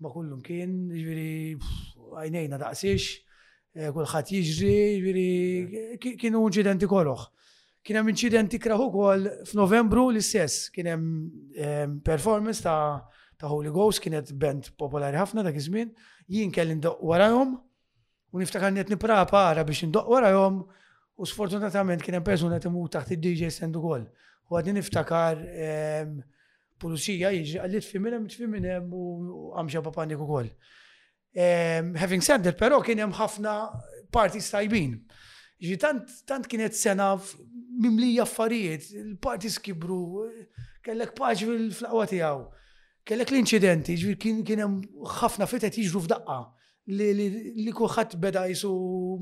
ma kullum kien, ġviri għajnejna daqsix, eh, kullħat jiġri, ġviri kienu inċidenti koroħ. Kien hemm inċident ikrah ukoll f'Novembru l-istess, kien hemm ehm, performance ta' ta' Holy Ghost kienet band popolari ħafna dak iż-żmien, jien kelli ndoq warahom u niftakar qed nipprapara biex ndoq warahom u sfortunatament kien hemm persuna timut taħt id-DJ stand ukoll. U għadni niftakar ehm, pulizija jiġri għalli tfimin hemm tfimin hemm u għamxa papanik ukoll. Ehm, having said that, però kien hemm ħafna parti stajbin. Ġi tant, tant kienet sena mimlija affarijiet, il-parti skibru, kellek paġi fil-flaqwa tiegħu, kellek l-inċidenti, ġi kien hemm ħafna fitet jiġru f'daqqa li kuħat beda jisu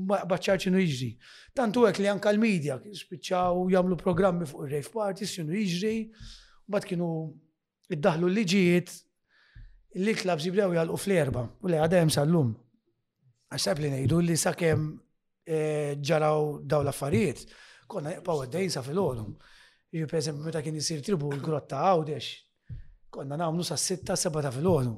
baċċar ċinu jiġri. Tantu għek li anka l-medja spiċċaw jamlu programmi fuq il-rave parties ċinu jiġri, bat kienu iddaħlu l-liġijiet li l-klabs jibdew jgħalqu fl-erba u li għadha hemm sal-lum. Għaxab li ngħidu li sakemm eh, ġaraw daw l-affarijiet, konna jibqgħu għaddejn sa fil-għolum. Ġi per meta kien jisir tribu l-grotta għawdex, konna nagħmlu sa' sitta seba ta' fil-għolum.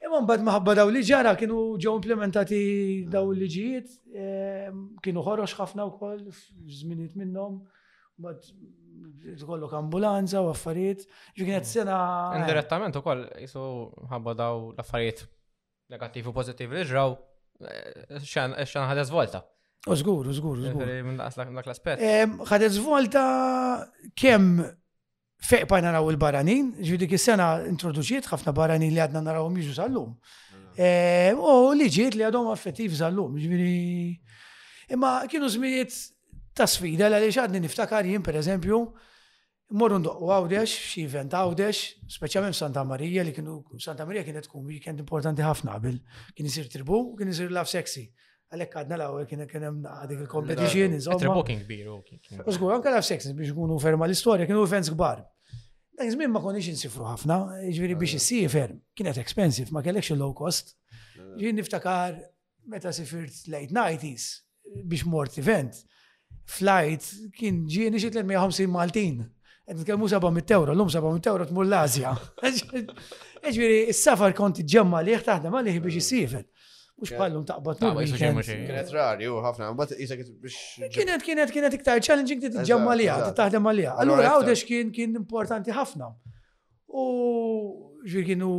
Imma mbagħad maħabba daw li ġara kienu ġew implementati daw il-liġijiet, ehm, kienu ħorox ħafna wkoll żminijiet minnhom, mbagħad tkollok ambulanza u affarijiet. Ġi kienet mm. sena. Indirettament ukoll jisu ħabba daw l-affarijiet negattivi u pożittivi li ġraw eh, xan ħadet żvolta. U żgur, u żgur, u żgur. Minn dak l-aspett. Ehm, ħadet żvolta kemm fejq bajna naraw il-baranin, ġifieri dik is-sena introduċiet ħafna baranin li għadna narawhom jiġu sal-lum. Eh, u li ġiet li għadhom affettiv sal-lum, ġifieri. Imma kienu żmijiet ta' sfida li xadni niftakar jien pereżempju Morru ndoqqu għawdex, xi event għawdex, speċjalment Santa Marija li kienu Santa Marija kienet tkun weekend importanti ħafna bil kien isir tribu, kien isir laf sexy. Għalek għadna l għawek kien kien hemm dik il-competition, insomma. Tribu kien kbir, u kien. U żgur, anke naf sex biex ikunu ferma l-istorja, kienu events kbar. Dak żmien ma konniex insifru ħafna, ġifieri biex issir ferm, kienet expensive, ma kellekx low cost. Ġifieri niftakar meta sifirt late 90s biex mort event, Flight kien ġieni xi 350 Maltin. Qed nitkellmu 700 euro, l-lum 700 euro tmur l-Azja. Ġifieri s-safar kont ġemma liħ taħdem għalih biex isifel. Mhux bħallum taqbad Ta' ma jistax weekend. jagħmel xejn. Kienet rari u ħafna, mbagħad isa kienet biex. Kienet kienet kienet iktar challenging li Eżatt, tiġġemma liha, eżatt. taħdem għaliha. Allura Allura iktar. għawdex kien kien importanti ħafna. U ġifieri kienu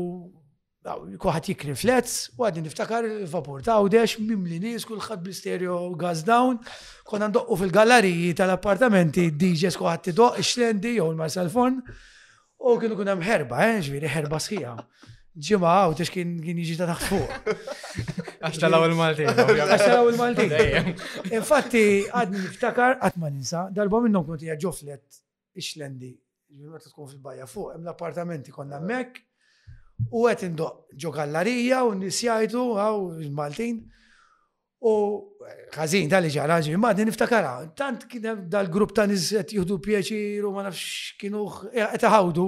Kuħat jikni flats, u għadni niftakar il-vapur ta' għawdex, mimli nis, kullħat bil-stereo gas down, konna ndoqqu fil-galleriji tal-appartamenti, DJs kuħat tidoq, ix-xlendi, jew il-marsalfon, u kienu kuna mħerba, eh, ġviri, ħerba sħija. Ġimma għaw, tix kien jiġi ta' taħt fuq. Għax tal-għaw il-Malti. Għax tal-għaw il-Malti. Infatti, għadni niftakar, għatma ninsa, darba minnom konti għagġoflet Ix-xlendi, ġifieri meta tkun fil-bajja fuq, hemm l-appartamenti konna hemmhekk. U qed indoq ġo gallarija u nies jgħidu haw il-Maltin. U ħażin tal-li ġara ġifieri ma din niftakara. Tant kien hemm dal-grupp ta' nies qed jieħdu pjaċir u ma nafx kienu qed iħawdu.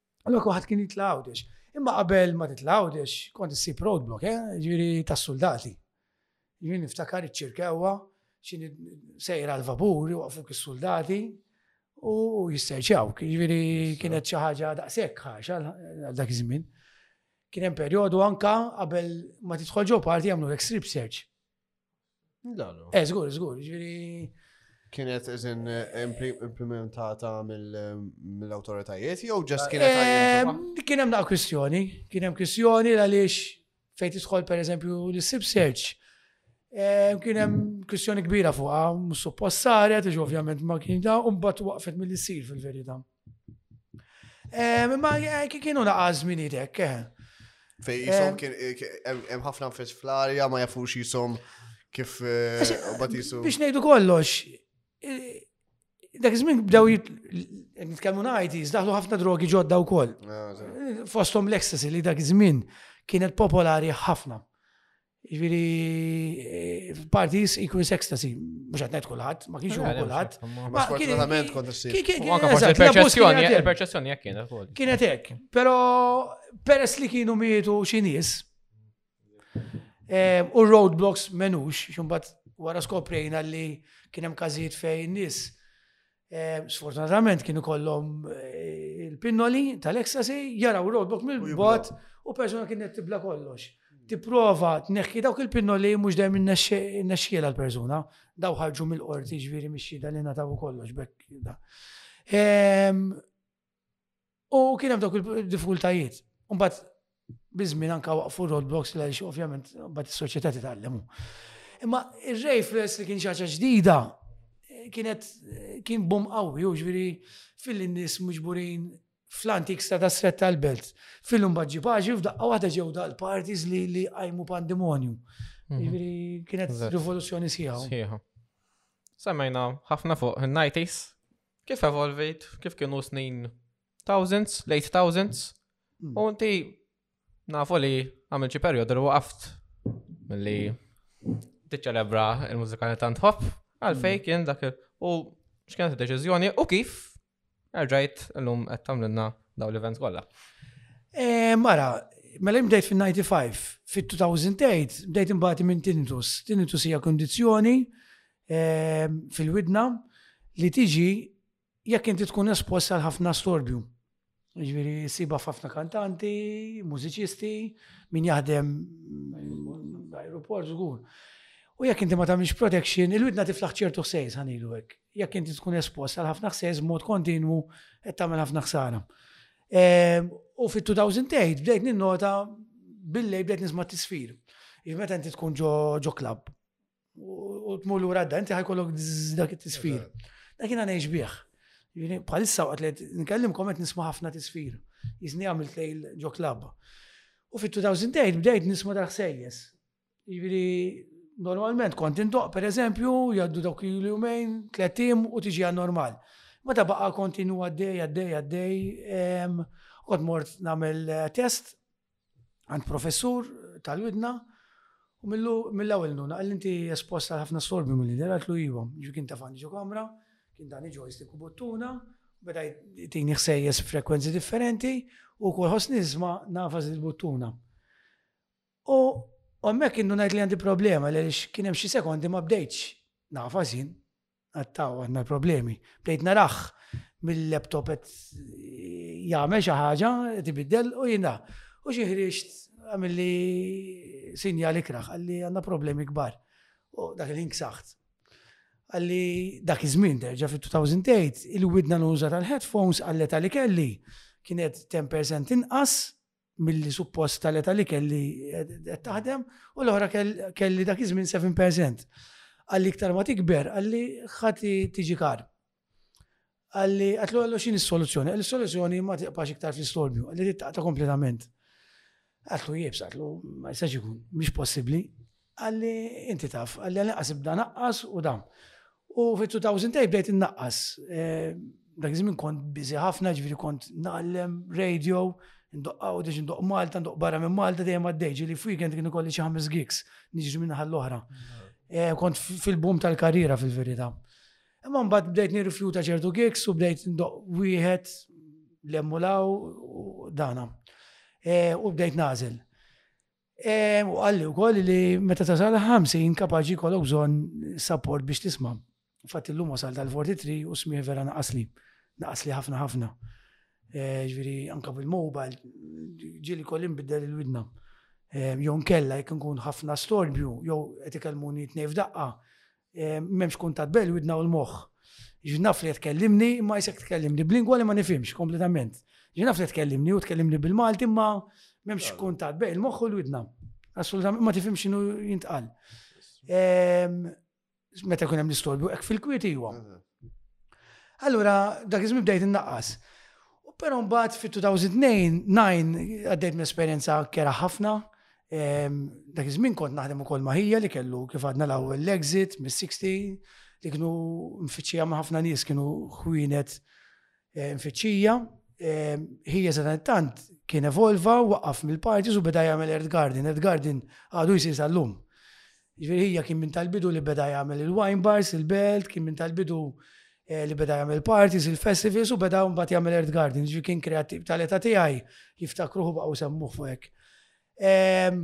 Allora kuħat kien jitla' għawdex. Imma qabel ma titla' għawdex, kont issib roadblock, eh? ġiri ta' soldati. Ġiri niftakar iċ-ċirkewa, xini sejra l-vapur, waqfuk is-soldati u jisserċjaw. Ġiri kienet xi ħaġa daqshekk ħaxa dak iż-żmien. Kien hemm perjodu anka qabel ma tidħol ġew parti jagħmlu strip search. Eh, zgur, zgur, ġviri. Kienet eżin eh, implementata mill-autoritajiet jew ġas kienet eh, Kien hemm daqqa kwistjoni, kien hemm kwistjoni għaliex fejn tidħol pereżempju l-sib search. Eh, kien hemm kwistjoni kbira fuqha, suppost saret, ovvjament ma kien da, u mbagħad waqfet mill-isir fil-verità. Eh, ma eh, kienu laqa żmini dek. Eh. Fej jisom kien hemm ħafna nfis fl-arja ma jafux jisom kif bat jisu. Biex ngħidu kollox. Dak żmien bdew nitkellmu ngħid daħlu ħafna drogi ġodda wkoll. Ah, Fosthom l-ecstasy li dak żmien kienet popolari ħafna. Ġviri, f'parties equals ecstasy, mux għatnet kullħat, ma kienx għu kullħat. Ma fortunatament kont s-sir. Il-perċessjoni, il-perċessjoni jek kienet. Kienet ek, pero peress li kienu mietu xinis, eh, u roadblocks menux, xumbat wara skoprejna li kienem kazijiet fejn nis Eh, sfortunatament kienu kollom eh, il-pinnoli tal-ekstasi, jaraw roadblock mill-bot u persona kienet tibla kollox. Tipprova tneħħi dawk il-pinnoli mhux dejjem innexxiela l-persuna, daw ħarġu mill-qorti ġviri mixxi dan li nataw kollox bekk. Ehm, U kien hemm dawk il-diffikultajiet. Mbagħad biżmin anka waqfu roadblocks li għaliex ovvjament mbagħad is-soċjetà titgħallem. Imma ir-rej fl-es li kien xaġa ġdida kienet kien bum qawwi u ġviri fil-nies mġburin fl-antik sta ta' sret tal-belt. Fil-lum bħagġi paġi f'daqqa waħda ġew dal-parties li li għajmu pandemonju. Mhm. Ġviri kienet rivoluzzjoni sħiħa. Semmejna ħafna fuq il-90s Kif evolvejt, kif kienu snin thousands, late thousands, hmm. u inti nafu li għamil xi perjodu li waqaft milli tiċċelebra il-mużika li tant ħobb, għalfej hmm. kien dak u x'kienet id-deċiżjoni u kif erġajt l-lum qed tagħmlilna daw l-events kollha. Eh, mara, mela bdejt fin-95, fit-2008 bdejt imbagħad minn tinnitus. Tinnitus hija kondizzjoni fil-widna li tiġi jekk inti tkun espost għal ħafna storbju. Ġviri, siba ħafna kantanti, mużiċisti, min jaħdem aeroport, zgur. U jekk inti ma tagħmilx protection, il-widna tiflaħ ċertu ħsejs ħanilu hekk. Jekk inti tkun espost għal ħafna ħsejs mod kontinwu qed tagħmel ħafna ħsara. Ehm, u fit-2008 bdejt ninnota billej bdejt nisma' tisfir. Meta inti tkun ġo klab U tmur lura għadda, inti ħajkollok dak it-tisfir. Dak jiena ngħix bih. Bħalissa waqt li nkellim komet nisma' ħafna tisfir. Jiżni għamilt lejl ġo klab. U fit-2008 bdejt nisma' dak sejjes. Jiġifieri normalment kont indoq pereżempju jgħaddu dawk il-jumejn, tletim u tiġi għal normal. Ma ta' baqa kontinu għaddej, għaddej, għaddej, għod mort namel eh, test għand professur tal-widna u mill-ewwel nuna għal inti esposta għal ħafna sorbi mill-lider għatlu iva, ġu kien tafan ġu kamra, kien dan iġu jistik buttuna, beda jtini ħsejjes frekwenzi differenti u kol ħos nizma nafas il-buttuna. U għammek kienu najt li għandi problema li kien hemm xi sekondi ma bdejtx nafas jien, Għattaw, għanna problemi. Bdejt narax mill-laptop et jgħamil xaħġa, tibiddel u jina. U xieħriċt għamilli sinjal ikraħ, għalli għanna problemi kbar. U dak il-ħin ksaħt. Għalli dak iż-żmien derġa fit-2008, il-widna nuża tal-headphones għallet għalli kelli kienet 10% inqas milli suppost tal-età li kelli qed taħdem u l-oħra kelli dak iż-żmien 7%. Għalli iktar ma tikber, għalli ħati tiġi kar. Għalli għatlu għallu xin is-soluzzjoni, għalli s-soluzzjoni ma tiqpax iktar fl-istorbju, għalli tittaqta kompletament. Għatlu jibs, għatlu ma jistax ikun, mhix possibbli. Qalli, inti taf, qalli għal-inqas ibda naqqas u dam. U fit-2008 bdejt innaqqas. Eh, dak iż kont biżi ħafna ġifieri kont nagħlem radio, ndoq għawdex, ndoq Malta, ndoq barra minn Malta dejjem għaddej, li f'weekend kien ikolli xi ħames gigs, niġri minn ħall oħra eh, Kont fil-bum tal-karriera fil-verità. Imma mbagħad bdejt nirrifjuta ċertu gigs u bdejt ndoq wieħed l-emmulaw u dana. Eh, u bdejt nażel. U għalli wkoll li meta tasal 50 kapaċi jkollok bżonn support biex tisma'. Fatt illum wasal tal-43 u smih vera naqasli. Naqasli ħafna ħafna. Eh, ġviri, anka bil-mobile, ġili kollim bidda il-widna. Eh, Jon kella jek nkun ħafna storbju, jew qed ikellmuni tnejf daqqa, Eh, m'hemmx kuntat bel widna u l-moħħ. Ġnaf li tkellimni, imma jisek tkellimni b'lingwa li ma nifimx kompletament. Ġnaf li tkellimni u tkellimni bil-Malti, imma memx kuntat bej il-moħħ u l-widna. Assolutament ma tifimx xinu jintqal. Meta kunem l-istorbju, ek fil-kwiet iwa. Mhm. Allura, dak iż-żmien bdejt innaqqas. Però mbagħad fit-2009 għaddejt minn esperjenza kera ħafna. Ehm, dak iż-żmien kont naħdem ukoll ma' ħija li kellu kif għadna l-ewwel l-exit mis-60 li kienu mfittxija ma' ħafna nies kienu ħwienet eh, mfittxija, eh, ħija sadantant kien evolva, waqaf mill-parties u beda jagħmel Earth Garden. Earth Garden għadu jisir sal-lum. Ġifieri ħija kien minn tal-bidu li beda jagħmel il-wine bars, il-belt, kien minn tal-bidu eh, li beda jagħmel parties, il-festivals u beda mbagħad jagħmel Earth Garden. Ġifieri kien kreattiv tal-età tiegħi jiftakruħu baqgħu semmuh fuq hekk. Ehm,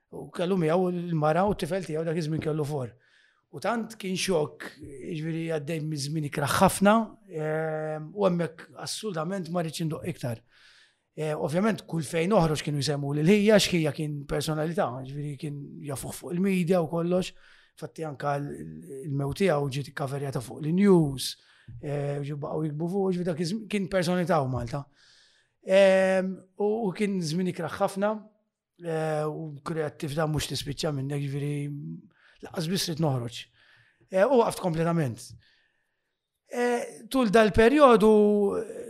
U kellu miegħu l-mara u t-tifel tiegħu dak iż-żmien kellu for. U tant kien xok, ġviri għaddej mizmini kraħ ħafna, ehm, u għemmek assolutament ma rridx indoq iktar. Eh, ovvjament, kull fejn oħroġ kienu jisemmu li l-ħija, xħija kien personalità, ġviri kien jafuħ fuq il-medja u kollox, fatti anka il-mewtija u ġiet kaverjata fuq l-news, eh, ġibba u jikbu fuq, ġviri kien personalità u Malta. Ehm, u kien zmini kraħ ħafna, Eh, u kreativita mux tispiċċa minnek ġviri laqas biss li noħroġ. Eh, u għaft kompletament. Eh, tul dal-periodu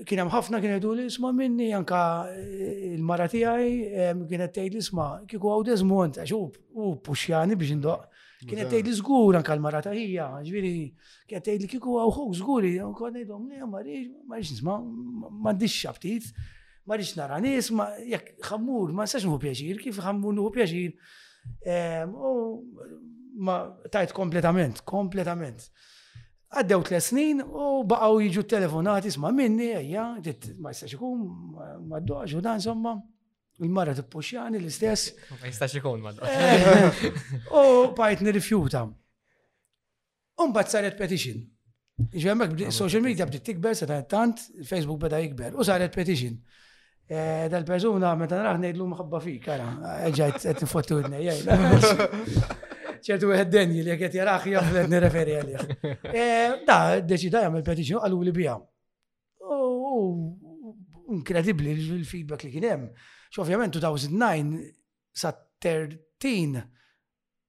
kien hemm ħafna kien jgħidu li isma' minni anka il-mara tiegħi kienet tgħid li isma' kieku għaw Desmond għax u puxjani biex indoq. Kienet tgħid li żgur anka l-mara ta' hija, ġifieri kienet tgħid li kieku għaw ħuk żguri, kont ngħidhom li ma rix nisma' m'għandix xaftit. Ma rridx nara nies, ma jekk ħammur, ma nistax nħu pjaċir, kif ħammur nħu pjaċir. Ehm, u ma tajt kompletament, kompletament. Għaddew tles snin u baqgħu jiġu telefonati sma' minni, ejja, ma jistax ikun, ma doġ u dan somma. Il-mara tippuxjani l-istess. Ma jistax ikun ma doġ. Eh, u bajt nirrifjuta. Umbat saret petition. Ġemmek, social media bdiet tikber, seta' tant, Facebook beda jikber, u saret petition. Eh, dal-persuna, meta naraħ nejdlu mħabba fik, għara, ġajt, għet nfottu id ċertu għed denji li għet jarax jaflet nireferi għalih. Eh, da, deċida jgħamil petition, għallu li bija. Inkredibli l-feedback li kienem. Xo, ovvjament, 2009 sa 13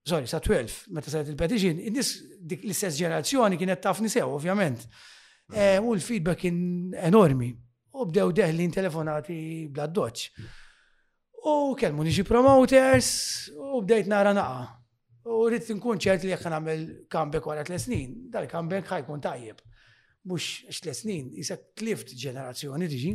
sorry, sa 12, meta sajt il-petition, id-nis dik l-istess ġenerazzjoni kienet taf nisew, ovvjament. Eh, u l-feedback kien enormi. U bdew deħlin telefonati bla doċ. U kelmu niġi promoters u bdejt nara naqa. U rrit nkun ċert li jekk nagħmel comeback wara tles snin, dal-comeback ħajkun tajjeb. Mhux tles snin, jisek tlift ġenerazzjoni tiġi.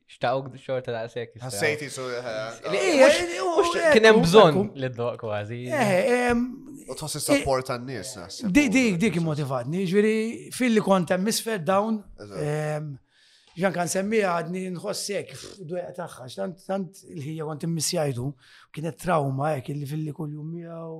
Xtaquk xorta daqsek. Ħassejt jisu. Kien hemm bżonn li d-doq kważi. Eh, eh, u tħoss eh, support għan nies Dik dik dik motivatni, ġviri fil-li kont hemm misfed dawn. Ġan kan semmi għadni nħossek dwejqa tagħha, tant il-ħija kont immissjajtu, kienet trauma hekk li fil-li kuljum miegħu.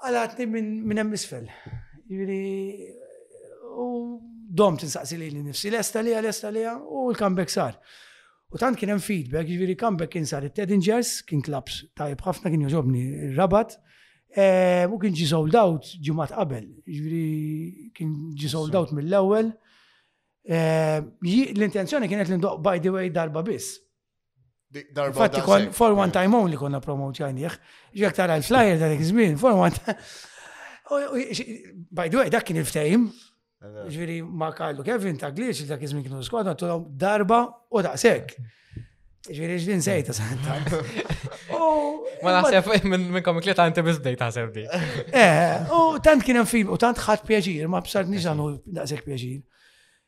Għalatni minn hemm isfel. Jiġifieri u dom tinsaqsi li nifsi lesta li lesta li u l-comeback sar. U tant kien hemm feedback, jiġifieri comeback kien sar it-Tedingers, kien klaps tajb ħafna kien joġobni rabat eh, u kien ġi sold out ġimgħat qabel, jiġifieri kien ġi sold out mill-ewwel. Eh, l-intenzjoni kienet li ndoq by the way darba biss. Darba. Fatti kon for one time only konna promote jajnieh. Ġek tara l-flyer ta' dik żmien, for one time. By the way, dak kien il-ftejm. Ġviri ma' Karlu Kevin ta' glieċ dak iż-żmien kienu skwad, għatulhom darba u daqshekk. Ġviri ġdin sejta santa. Ma naħseb minn komik li ta' inti bizdej ta' sebdi. Eh, u tant kien hemm fil u tant ħadd pjaġir, ma bsart nix għanu daqshekk pjaġir.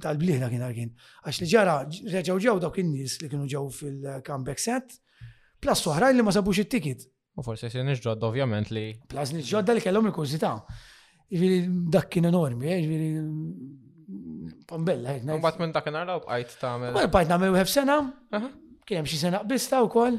Tal-bliħla kien għal kien. Għax li ġara, reġaw ġew dawk in-nies li kienu ġew fil-comeback set, plus oħrajn li ma sabux it-tikit. U forse se nġodda ovvjament li. Plus nġodda li kellhom il-kurzita. Ġviri dak kien enormi, eh, ġviri pambella. Eh, Mbagħad minn dak naraw bqajt tagħmel. Bqajt nagħmel wieħed sena, kien hemm xi sena qbista wkoll.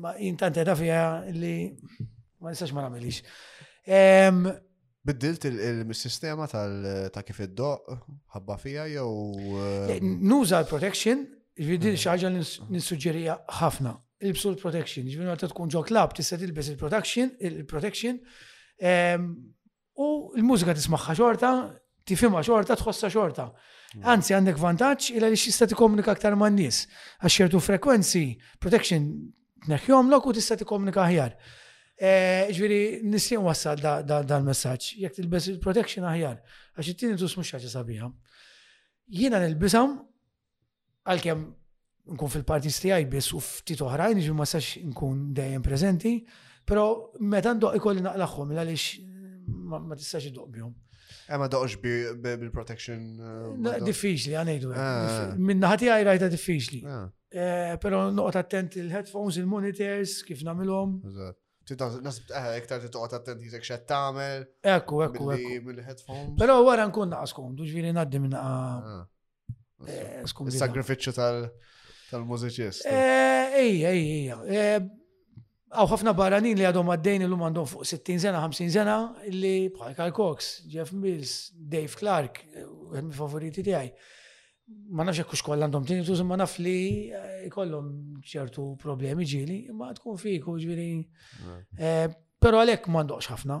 Ma intant edha fija li ma nistax ma namilix. Biddilt il-sistema ta' kif id-doq ħabba fija jew. Eh, nuża l-protection, ġvidil eh. xaġa li nissuġġerija ħafna. Ilbsu l-protection, ġvidil ma tkun ġo klab tista' tilbes il-protection, il-protection. U l-mużika tismagħha xorta, tifhimha xorta, tħossha xorta. Mm. Anzi, għandek vantaġġ il għaliex tista' tikkomunika aktar man nies għax ċertu frekwenzi, protection tneħħihomlok u tista' tikkomunika aħjar. E, ġviri, nistin wassal dal-messaġġ, jekk tilbes il-protection aħjar, għax it-tinnitus mhux ħaġa sabiħa. Jiena nilbisam għalkemm nkun fil-parti stijaj biss u ftit oħrajn, ġi ma sax nkun dejjem prezenti, pero meta ndoq ikolli naqlaħħom il għalix ma tistax idoq bjom. Eh, ma doqx bil-protection. Eh, diffiċli, għanajdu. Eh. Minna ħati għaj rajta diffiċli. Pero noqt attent il-headphones, il-monitors, kif namilom. Nasib iktar ti toqgħod attent jizek xed tagħmel. Ekku, ekku. Mill-headphones. Pero wara nkun naqas komdu, ġviri naddi minna Eh, Il-sagrifiċċju tal-mużiċist. Eh, ejja, ejja, ejja. Għaw eh, ħafna barranin li għadhom għaddejn il-lum għandhom fuq 60 sena, 50 sena, li bħal Karl Cox, Jeff Mills, Dave Clark, għed favoriti tiegħi. Ma nafx jekk xkoll għandhom tini tuż ma naf li kollhom ċertu problemi ġili, ma tkun fiku ġviri. Pero għalek ma għandhomx ħafna.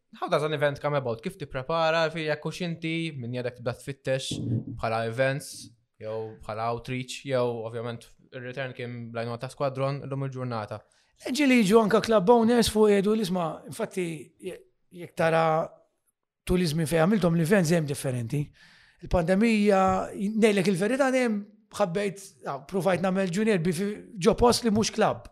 How does an event come about? Kif tipprepara fi jekk u xinti minn jedek tibda tfittex bħala events, jew bħala outreach, jew ovvjament il-return kien blajnuna ta' skwadron l-lum il-ġurnata. Eġi li ġu anka club owners fuq edu l-isma, infatti jek tara tulizmi fej għamiltom l-events jem differenti. Il-pandemija, nejlek il-verita jem ħabbejt, ah, provajt namel junior bi ġo post li mux club.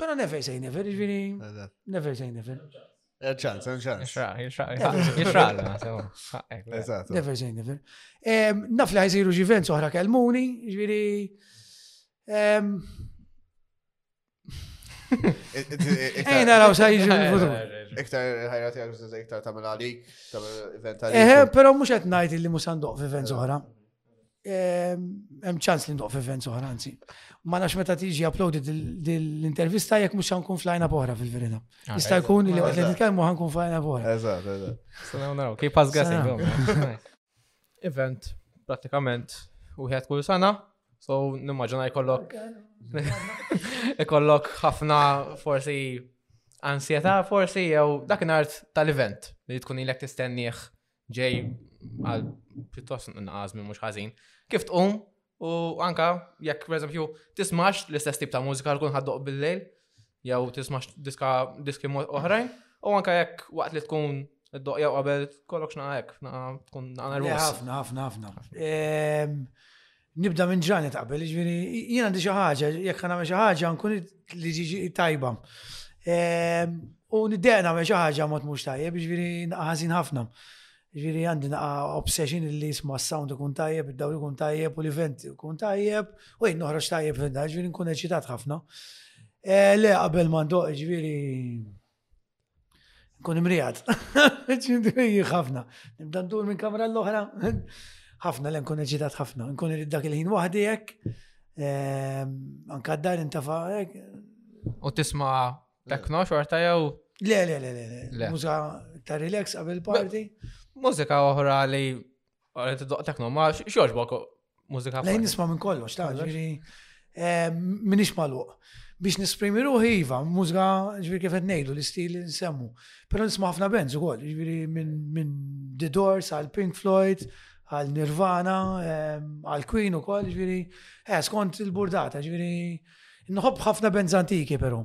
Pero never say never, ġviri. Never say never. ċans, ċans. Never say never. Naf li ħajsiru ġivent soħra kelmuni, ġviri. Ejna raw sa jiġi fil-futur. Iktar ħajra tijak iktar tamil għalik, tamil event għalik. Eħe, pero mux għet najt li musan doq f'event soħra. Ehm, hemm ċans li ndoq f'event oħra anzi. Ma nafx meta tiġi uploaded l-intervista jekk mhux ħankun flajna b'oħra fil-verità. Ah, Jista' jkun li waqt li nitkellmu ħankun flajna b'oħra. Eżatt, eżatt. Sanaw naraw, kif pass gassing. Event, pratikament, wieħed kull sena, so nimmaġina jkollok jkollok ħafna forsi ansjeta forsi jew dak art tal-event li tkun ilek tistenniħ ġej għal pjuttost nqas minn mhux ħażin. Kif tqum u anka jekk pereżempju tismax l-istess tip ta' mużika l ħaddoq bil-lejl jew tismax diska diski oħrajn u anka jekk waqt li tkun id-doqja qabel kollok xnaqa hekk, tkun nervus. Ħafna, ħafna, ħafna. Ehm, Nibda minn ġranet qabel, ġviri, jien għandi xi ħaġa, jekk għan għamil xi ħaġa nkun li ġiġi tajba. Ehm, u niddeq nagħmel xi ħaġa mod mhux tajjeb, ġviri ħażin ħafna. Ġviri għandi naqa obsession li jisma s-sound ikun tajjeb, id-daw ikun tajjeb, u l-event ikun tajjeb, u jien noħroġ tajjeb fil-da, ġviri nkun eċitat ħafna. Eh, le, qabel ma ndoq, ġviri, Kun imrijat. Ġindri ħafna. Nibda ndur minn kamra l-oħra. ħafna l nkun eġitat ħafna. Nkun irid dak il-ħin waħdi hekk. Ehm, anka d-dar intafa hekk. U tisma' tekno xorta jew? Le, le, le, le. Muża ta' relax qabel party. Mużika oħra li Għalet id-doq tekno, ma xorġbok mużika. Lejn nisma minn kollox, ta' ġiri. Eh, minix maluq. Biex nisprimi ruħi, iva, mużika ġviri kif ngħidu l-istil nsemmu. Pero nisma ħafna bands ukoll, ġviri minn The Doors għal Pink Floyd, għal Nirvana, eh, għal Queen ukoll, ġviri. Eh, skont il-burdata, ġviri. Nħobb ħafna bands antiki, pero.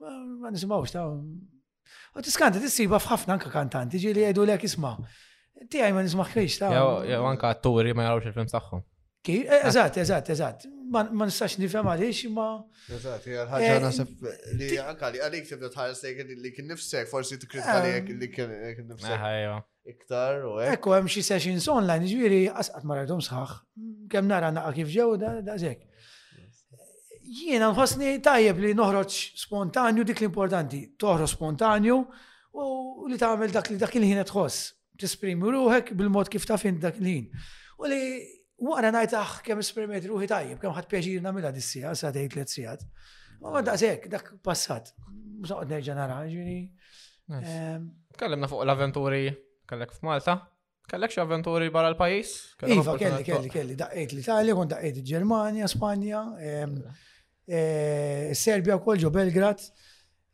Ma nisimgħux ta' U tiskanta tissiba f'ħafna anka kantanti ġieli jgħidu lek isma' tiegħi ma nismaħ fejx ta' Jew anka atturi ma jarawx il-films tagħhom. Eh, eżatt, eżatt, eżatt. Ma nistax nifhem għaliex ma. Eżatt, hija eh, ħaġa nasib li anka li għalik tibda tħares li kien nifsek forsi tkritika li li kien nifsek. iktar u hekk. Ekku hemm xi sessions online, jiġifieri qatt ma rajthom sħaħ. Kemm nara naqa' kif ġew daqshekk. Jiena nħossni tajjeb li noħroġ spontanju dik l-importanti. Toħroġ spontanju u li tagħmel dak li dak il-ħin qed tħoss. Tisprimi ruħek bil-mod kif taf int dak il-ħin. U li Wara ngħid aħ kemm esprimejt ruħi tajjeb, kemm ħadd pjaċir nagħmilha dis-sija, sa tgħid tliet sigħat. Ma daqshekk dak passat, mhux noqgħod nerġa' nara, ġifieri. Ehm, Tkellimna fuq l-avventuri kellek f'Malta. Kellek xi avventuri barra l-pajjiż? Iva, kelli, kelli, kelli. Daqqejt l-Italja, kont daqqejt il-Ġermanja, Spanja. Ehm, Serbja wkoll ġo Belgrad.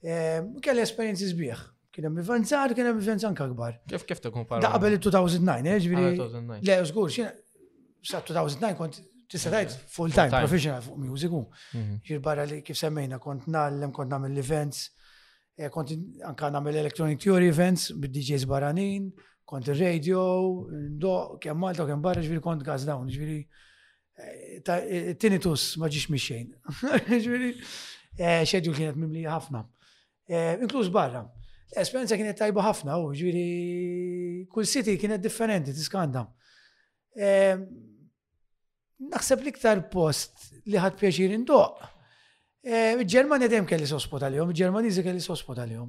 Kelli esperjenzi sbieħ. Kien hemm event żgħar, kien hemm event anke akbar. Kif kif tikkumpara? Da qabel il-2009, eh, ġifieri. Le, żgur, sa 2009 kont tista' tgħid full time professional fuq music u. Mhm. Ġir barra li kif semmejna kont nagħllem, kont nagħmel events, eh, kont anke nagħmel electronic theory events bid-DJs barranin, kont ir-radio, ndo kemm Malta kemm barra ġifieri kont gas down, ġifieri Eh, tinnitus ma ġiex mi xejn. Eh, xedju kienet mimlija ħafna. Eh, inkluż barra. L-esperienza kienet tajba ħafna, u ġviri kull siti kienet differenti, tiskanda. Naħseb liktar post li ħad pjaċir indoq. Il-Ġermanja dem kelli sospot għal-jom, il-Ġermanizi kelli sospot għal-jom.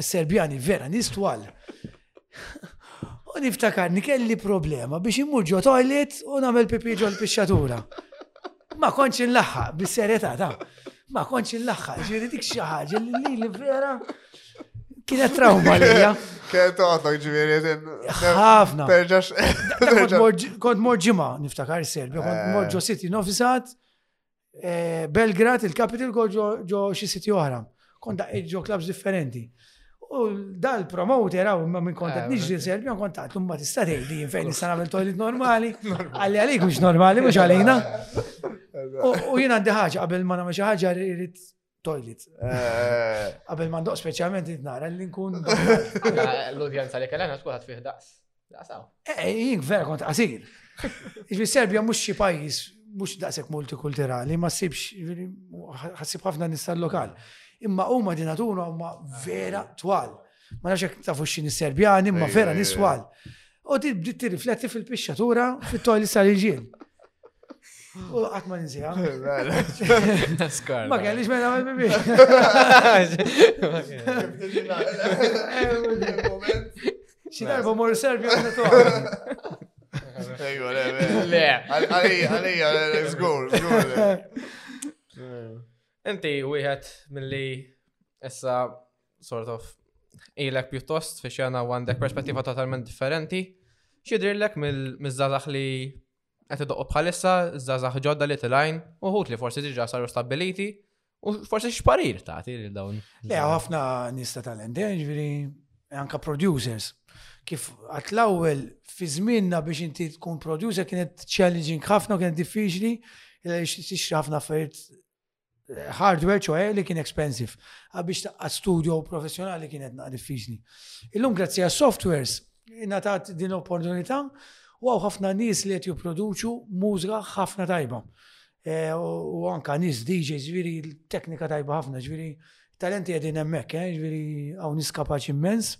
Serbjani vera nies twal. U niftakarni kelli problema biex immur ġo toilet u nagħmel pipi ġo l-pixxatura. Ma kontx inlaħħaq bis-serjetà ta' ma kontx inlaħħaq, ġiri dik xi ħaġa li li vera kienet trauma lija. Kienet għadok ġiri. Ħafna. Terġax. Kont mor ġimgħa niftakar Serbja, kont mor ġo eh. City Novisat, Eh, Belgrad, il-kapital kol ġo xi siti oħra. Kont daqqit ġo klabs differenti. U dal promoter għaw ma minn kontat eh, nġri serbi għan kontat l-umma tista tgħidli jien fejn nista' nagħmel toilet normali, għalli għalik mhux normali mhux għalina. U jien għandi ħaġa qabel ma nagħmel xi ħaġa rrid toilet. Qabel eh, ma ndoq speċjalment id nara li nkun. L-udjenza li kellha tkun ħadd fih daqs. Daqsaw. Eh, eh, jien vera kont qasir. Iġbi Serbja mhux xi pajjiż mhux daqshekk multikulturali, ma ssibx ħassib ħafna nista' lokal. Imma huma dinatura huma vera twal. Ma nafx jekk tafu x'in is-Serbjani, ma vera niswal. U di bdiet tirrifletti fil-pixxatura fit-toilet tal-ġiel. U qatt ma ninsiha. Ma kellix meta ma bibi. Xi darba mor Serbja għandha toħra. Ejwa, le, le. Għalija, għalija, zgur, zgur. Inti, wieħed mill-li issa sort of ilek pjuttost fi xena u għandek perspettiva totalment differenti. Xidrilek mill-żazax li qed idoqqu bħalissa, żazax ġodda li tilajn, uħut li forsi diġà saru stabiliti, u forsi xparir tagħti li dawn. Le, ħafna nista talent, eh, ġifieri anka producers. Kif għat l-ewwel fi żmienna biex inti tkun producer kienet challenging ħafna u kienet diffiċli, ħafna affarijiet hardware ċoħe li kien expensive. Għabiex taqqa studio professjonali kienet naqqa diffiċli. Illum grazzi għas softwares natat din opportunità u għaw ħafna nis li għet jipproduċu mużra ħafna tajba. E, u anka nis DJ ġviri teknika tajba ħafna ġviri talenti għedin emmek, eh, ġviri għaw nis kapaċi immens.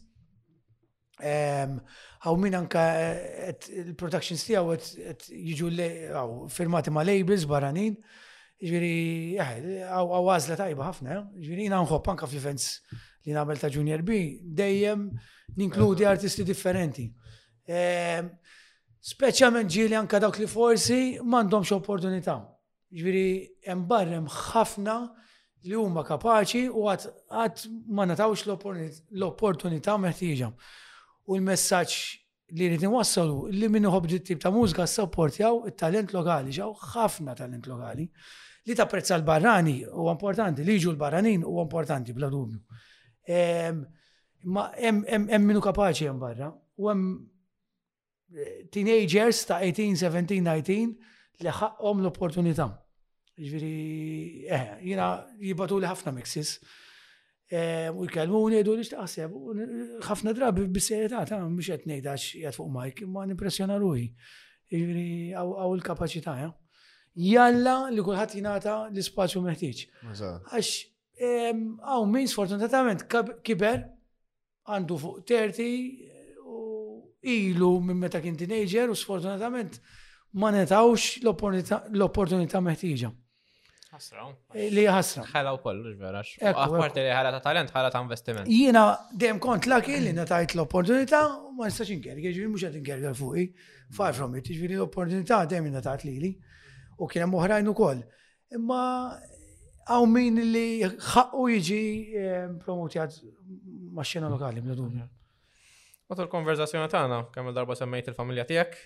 Għaw min anka il-productions tijaw għet jiġu firmati ma' labels baranin. Ġviri, għaw għazla tajba ħafna, ġviri, jina nħob anka fl-events li nagħmel ta' Junior B, dejjem ninkludi artisti differenti. Speċjalment ġieli anka dawk li forsi m'għandhomx opportunità. Ġviri, hemm barra hemm ħafna li huma kapaċi u għad ma natawx l-opportunità meħtieġa. U l-messaġġ li rrid inwassalu li min iħobb tip ta' mużika sopportjaw it-talent lokali, ġaw ħafna talent lokali. Li tapprezza l-barrani u importanti, li jiġu l-barranin u importanti bla dubju. Ehm, ma hemm minnu kapaċi hemm barra u hemm teenagers ta' 18, 17, 19 li ħaqqom l-opportunità. Ġviri, eh, jina jibatu li ħafna mixis. Eh, u jkellmuni jdu li xtaqseb, ħafna drabi bis-serjetà ta' biex qed ngħid għax jgħat fuq Mike, ma nimpressjona ruħi. Ġviri, għaw il-kapaċità, eh. Jalla li kulħadd jingħata l-ispazju meħtieġ. Għax għaw min sfortunatament kiber Għandu fuq 30 u ilu minn meta kien teenager u sfortunatament ma netawx l-opportunità meħtieġa. Eh, li ħasra. Ħala u kollu, ġvera. Għaparti li ħala ta' talent, ħala ta' investiment. Jina, dem kont laki li natajt l-opportunità, ma nistax inkerg, ġviri mux għed inkerg għal-fuqi, far from it, ġviri l-opportunità dem natajt li li. U kienem uħrajn u koll. Imma għaw min li ħaqqu jiġi eh, promotjat ma' xena lokali, minn dun. Matul konverzazzjoni tagħna, kemm darba semmejt il-familja tiegħek?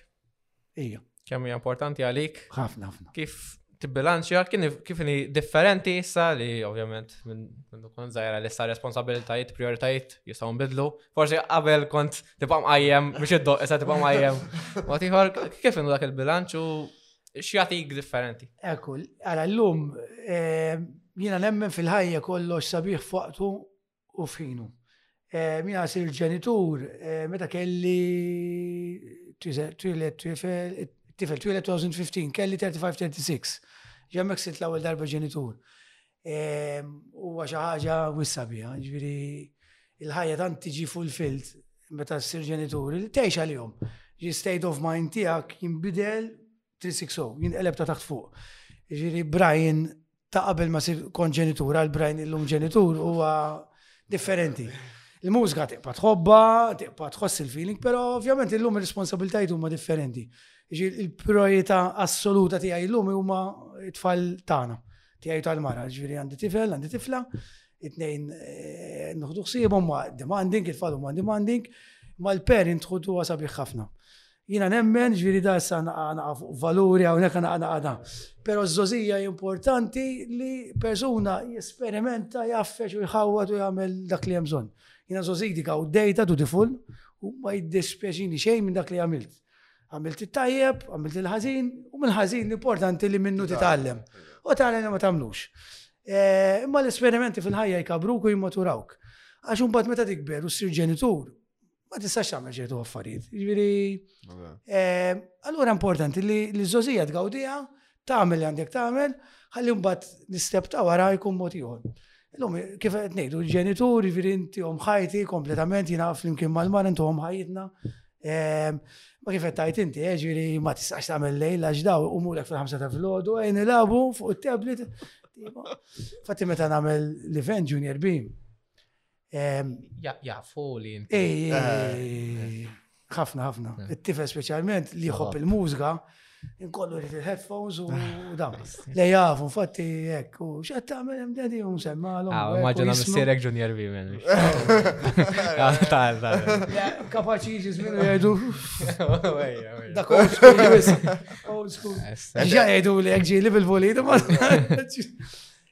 Ija. Kemm hija importanti għalik? Ħafna, ħafna. Kif tibbilanċja, kif ni differenti issa li ovvjament minn kun zaħira li issa responsabilitajiet, prioritajiet jistaw nbidlu. Forsi qabel kont tibqa' qajjem biex iddoq issa tibqa' qajjem. Ma tiħor kif inhu dak il-bilanċ u X'jagħtik differenti? Ekku, għala llum eh, jiena nemmen fil-ħajja kollox sabiħ fuqtu u f'ħinu. Eh, jiena sir ġenitur eh, meta kelli tifel twilet 2015 kelli 35-36. Ġemmek sitt l-ewwel darba ġenitur. Huwa xi ħaġa wissa biha, ġifieri il-ħajja tant tiġi fulfilled meta ssir ġenituri li tgħix għalihom. Ġi state of mind tiegħek jinbidel 360, jinqeleb ta' taħt fuq. Ġifieri Brian ta' qabel ma sir kon ġenitur għal Brian illum ġenitur huwa differenti. Il-mużika tiqpa tħobba, tiqpa tħoss il-feeling, pero ovvjament illum il-responsabiltajt huma differenti. Il-priorità assoluta tiegħi illum huma t-tfal tagħna. Tiegħi tal-mara, ġifieri għandi tifel, għandi tifla, it-tnejn eh, nħudu ħsiebhom ma' demanding, il-falu ma' demanding, ma' l-parent ħudu sabiħ ħafna. Jina nemmen ġviri da sa naqa fuq valuri għaw neka naqa naqa da. Pero z-zozija importanti li persuna jesperimenta jaffeċ u jħawat u jgħamil dak li jemżon. Jina zozidi għaw dejta tu tiful u ma jiddispieċini xejn minn dak li għamilt. Għamilt it-tajjeb, għamilt il-ħażin, u mill-ħażin l-importanti li minnu titgħallem. U tagħlem li ma tagħmlux. Eh, imma l-esperimenti fil-ħajja jkabruk u jimaturawk. Għax imbagħad meta tikber u ssir ġenitur, ma tistax tagħmel ċertu affarijiet. Jiġifieri eh, allura importanti li l-żożija tgawdiha Tagħmel li għandek tagħmel, ħalli mbagħad l-istep ta' wara jkun mod ieħor. Illum kif qed ngħidu l-ġenituri viri inti hom ħajti kompletament jiena flimkien mal-mar intu hom ħajjitna. Ehm, ma kif qed tajt inti, eh, ġieli ma tistax tagħmel lejl għax daw u mulek fil-ħamsa ta' filgħodu għajn ilabu fuq it-tablet. Fatti meta nagħmel l-event Junior Beam, Jafu li. ħafna, ħafna. It-tifel specialment li jħobb il-mużga, inkollu li fil-headphones u dam. Le jafu, fatti, jek, u xed tamel jem dedi u msemmalom. Ah, maġuna missirek junior bi minn. Tal, tal. Kapaċi jiġi zminu jgħidu. Dak old school, old school. Ġa jgħidu li jgħidu li bil-volidu, ma.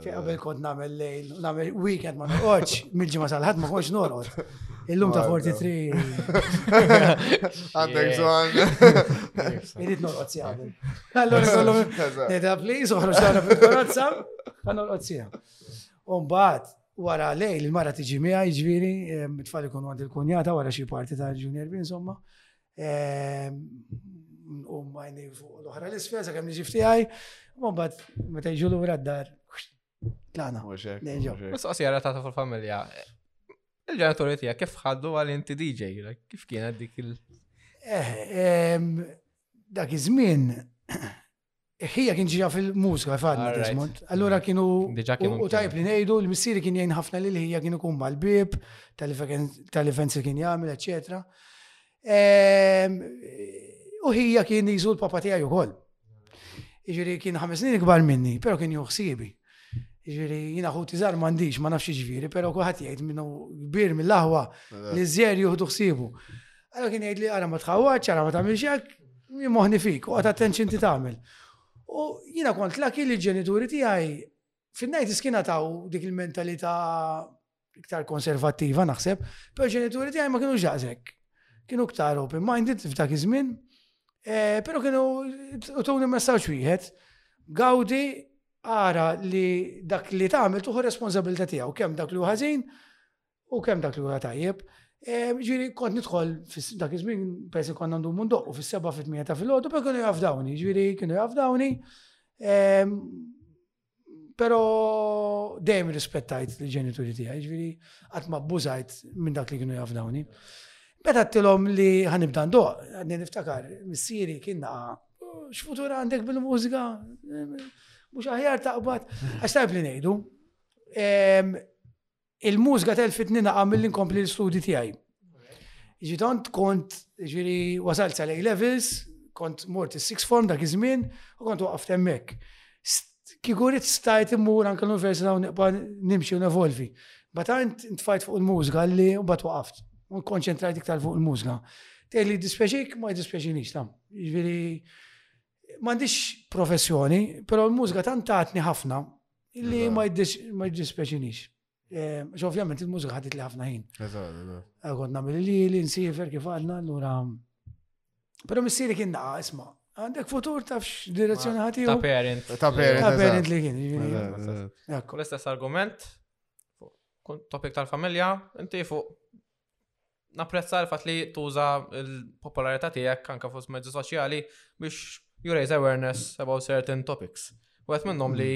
Xi qabel kont nagħmel lejl, nagħmel weekend ma noqgħodx, mill-ġimgħa sal-ħadd ma kontx norqod. Illum ta' 43. Għandek bżonn. Irid norqod sija. Allora kollhom neda please oħroġ tara fil-korazza, ta' norqod sija. Umbagħad wara lejl il-mara tiġi miegħi ġifieri, mitfal ikun għand il-kunjata wara xi parti ta' junior insomma. U majni fuq l-oħra l-isfel, sa' kemm ġifti għaj, u bat, meta jġu l-ura d-dar. Tlana. Bas għasi għara ta' fil-familja. Il-ġenituri tija kif ħaddu għal inti DJ, kif kienet dik il- eh, Dak iż-żmien Ħija kien ġija fil-mużika fadna Desmond. Allura kienu u tajb li ngħidu l-missieri kien jgħin ħafna lil ħija kien ikun mal-bib tal-events li kien jagħmel, eċetera. Ehm, u ħija kien jiżu l-papa tiegħi wkoll. Iġiri kien ħames snin ikbar minni, però kien juħsibi. Iġiri jina ħu tiżar m'għandix ma nafx ġifieri, però kulħadd jgħid minnu kbir mill-aħwa li żjer juħdu ħsiebu. Għara kien jgħid li għara ma tħawwaċ, għara ma tagħmel xek, moħni fik, u għat attention ti tagħmel. U jina kont laki li ġenituri tiegħi fin-najt iskina taw dik il-mentalità iktar konservattiva naħseb, pero ġenituri tiegħi ma kienu ġaqżek. Kienu iktar open minded f'dak iż-żmien, eh, pero kienu tuni messaġġ wieħed. Gawdi għara li dak li tagħmel tuħu responsabilità tiegħu kemm dak li hu ħażin U kemm dak li wara tajjeb, ġiri kont nidħol dak iż-żmien persi kont għandu mundoq u fis-seba' fit-tmija ta' filgħodu per kienu jafdawni, ġiri kienu jafdawni. Però dejjem rispettajt il-ġenituri tiegħi, ġiri qatt ma bbużajt minn dak li kienu jafdawni. Meta tilhom li ħanibda ndoq, għadni niftakar, missieri kien naqa' x'futur għandek bil-mużika, mhux aħjar taqbad, għax tajb li ngħidu. il-mużika telfitni naqa' milli nkompli l-istudji tiegħi. Ġitont kont ġiri wasalt sa' levels, kont mort il-six form dak iż-żmien u kont waqaft hemmhekk. Kigurit stajt immur anke l-università u neqba nimxi u nevolvi. Batant ntfajt fuq il-mużga li u bat waqaft. U konċentrajt iktar fuq il-mużga. Tejli dispeċik ma dispeċinix tam. Ġviri, M'għandix professjoni, però l-mużika tant tatni ħafna li ma jiddispeċinix. Eh, X ovvjament il-mużika ħadit li ħafna ħin. Eh, kont nagħmel li li nsifer kif għadna allura. Però missieri kien naqa' isma' għandek futur tafx direzzjoni ħati. Ta' parent. Ta' parent. Ta' parent li kien. L-istess argument, topic tal-familja, inti fuq Napprezza l-fatt li tuża l-popolarità tiegħek anke fost mezzi soċjali biex you raise awareness about certain topics. U għet minnhom li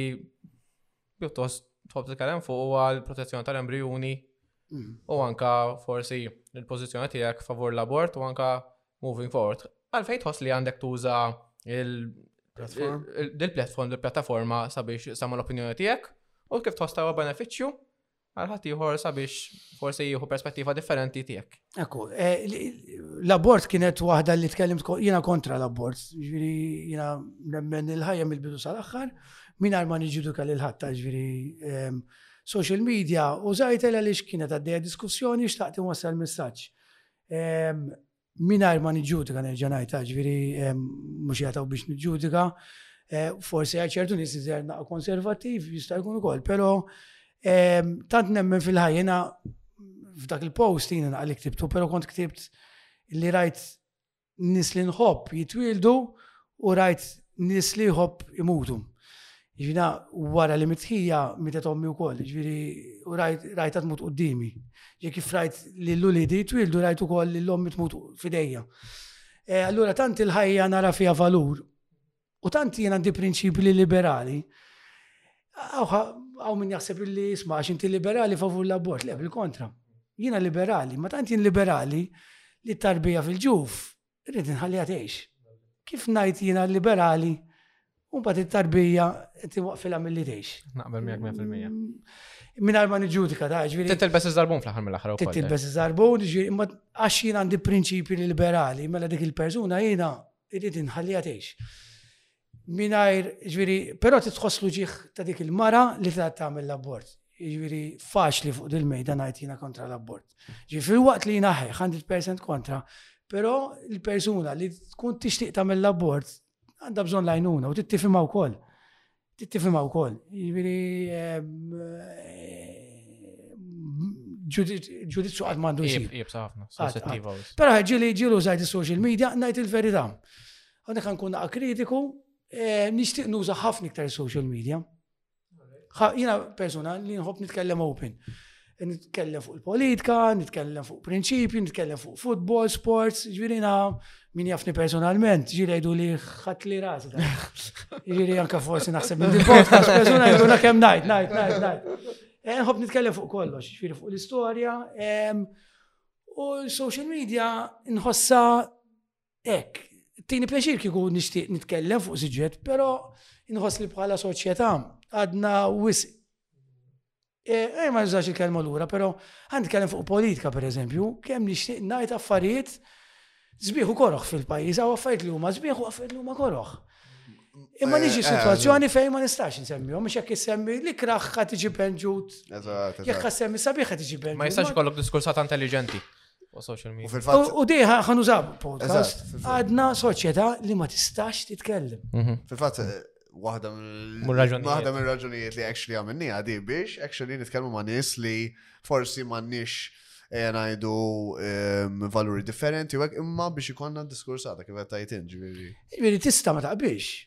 pjuttost tħobb titkellem fuq huwa l-protezzjoni tal-embrijuni mm. u anka forsi l-pożizzjoni tiegħek favur l-abort u anka moving forward. Għalfejn tħoss li għandek tuża il-platform, il-platform, il-plattaforma sabiex sama l-opinjoni tiegħek u kif tħoss tawa benefiċċju għal ħadd ieħor sabiex forsi jieħu perspettiva differenti tiegħek. Ekku, eh, l-abort kienet waħda li tkellimt jiena kontra l-abort, ġifieri jiena nemmen il-ħajja mill-bidu sal-aħħar, mingħajr ma niġġiduka lil ħadd ġifieri ehm, social media u żajtel għaliex kienet għaddejja diskussjoni xtaqt inwassal messaġġ. Ehm, Mingħajr ma niġġudika nerġa' ngħidha, ġifieri mhux jagħtaw biex niġġudika, eh, forsi għal ċertu nies iżgħar naqgħu konservattiv jista' jkun ukoll, però tant nemmen fil-ħajjena f'dak il-post jiena naqal li ktibtu, però kont ktibt li rajt nis li nħobb jitwildu U rajt nis li jħobb imutu. Ġvina, wara li mitħija, mitet ommi u koll, ġviri, u rajt tmut qoddimi. Ġi kif rajt li l-ulidi twildu rajt u koll li l-ommi tmut fidejja. E, allura, tant il-ħajja nara fija valur, u tant jena di prinċipli liberali, għaw min jaħseb li jisma, inti liberali favur l-abort, le, bil-kontra. Jena liberali, ma tant jien liberali li tarbija fil-ġuf, Rrid nħalliha tgħix. Kif ngħid jiena liberali, u mbagħad it-tarbija tiwaqfilha milli tgħix. Naqbel miegħek 100%. Mm, mingħajr ma niġġudika ta' ġifieri. Titilbes iż-żarbun fl-aħħar mill-aħħar ukoll. Titilbes eh? iż-żarbun, ġifieri, imma għax jien għandi prinċipji liberali, mela dik il-persuna jiena irrid inħalliha tgħix. Mingħajr, ġifieri, però trid tħoss l-uġigħ ta' dik il-mara li trid tagħmel l-abort. Ġifieri faċli fuq dil-mejda ngħid jiena kontra l-abort. Ġifieri waqt li jiena ħajħ 100% kontra, però l-persuna li tkun tixtieq tagħmel l-abort għandha bżonn lajnuna u tittifhimha wkoll. Tittifhimha wkoll. Ġifieri ehm, ġudizzju għad mandu xie. Però ġili ġilu zaħt il-social media, najt il-verita. Għadek għan kunna akritiku, eh, nishtiq nuża ħafna iktar social media. Jina persona li nħob nitkellem open. Nitkellem fuq il-politika, nitkellem fuq prinċipji, nitkellem fuq football, sports, ġvirina min jafni personalment, ġiri għajdu li ħat li razi. Ġiri għanka forsi naħseb minn il-podcast, persona jgħuna kem najt, najt, najt, najt. Eh, nħob nitkellem fuq kollox, ġviri fuq l-istoria, u l-social media nħossa Ek, tini pleċir kiku nishtiq nitkellem fuq siġġet, pero nħos li bħala soċjetà għadna wis. Ej, eh, ma nżax il-kelma l-ura, pero għan nitkellem fuq politika, per eżempju, kem nishtiq najt affarijiet zbiħu koroħ fil-pajis, għaw affarijiet li huma zbiħu affarijiet li huma koroħ. Imma eh, niġi eh, situazzjoni fejn ma nistax nsemmihom, mhux jekk issemmi li kraħħa tiġi benġut. Jekk semmi sabiħa tiġi benġut. Ma jistax kollok diskursata intelligenti. U social media. U fil-fatt. U di ħanużaw podcast. Għadna soċjetà li ma tistax titkellem. Mhm. Fil-fatt, eh, waħda mill raġunijiet li actually għamilni għadi biex actually nitkellmu ma' nis li forsi ma' nix eh, għajdu ehm, valuri differenti u imma biex ikonna diskursata kif għetta jitin ġviri. Ġviri tista ma taqbix.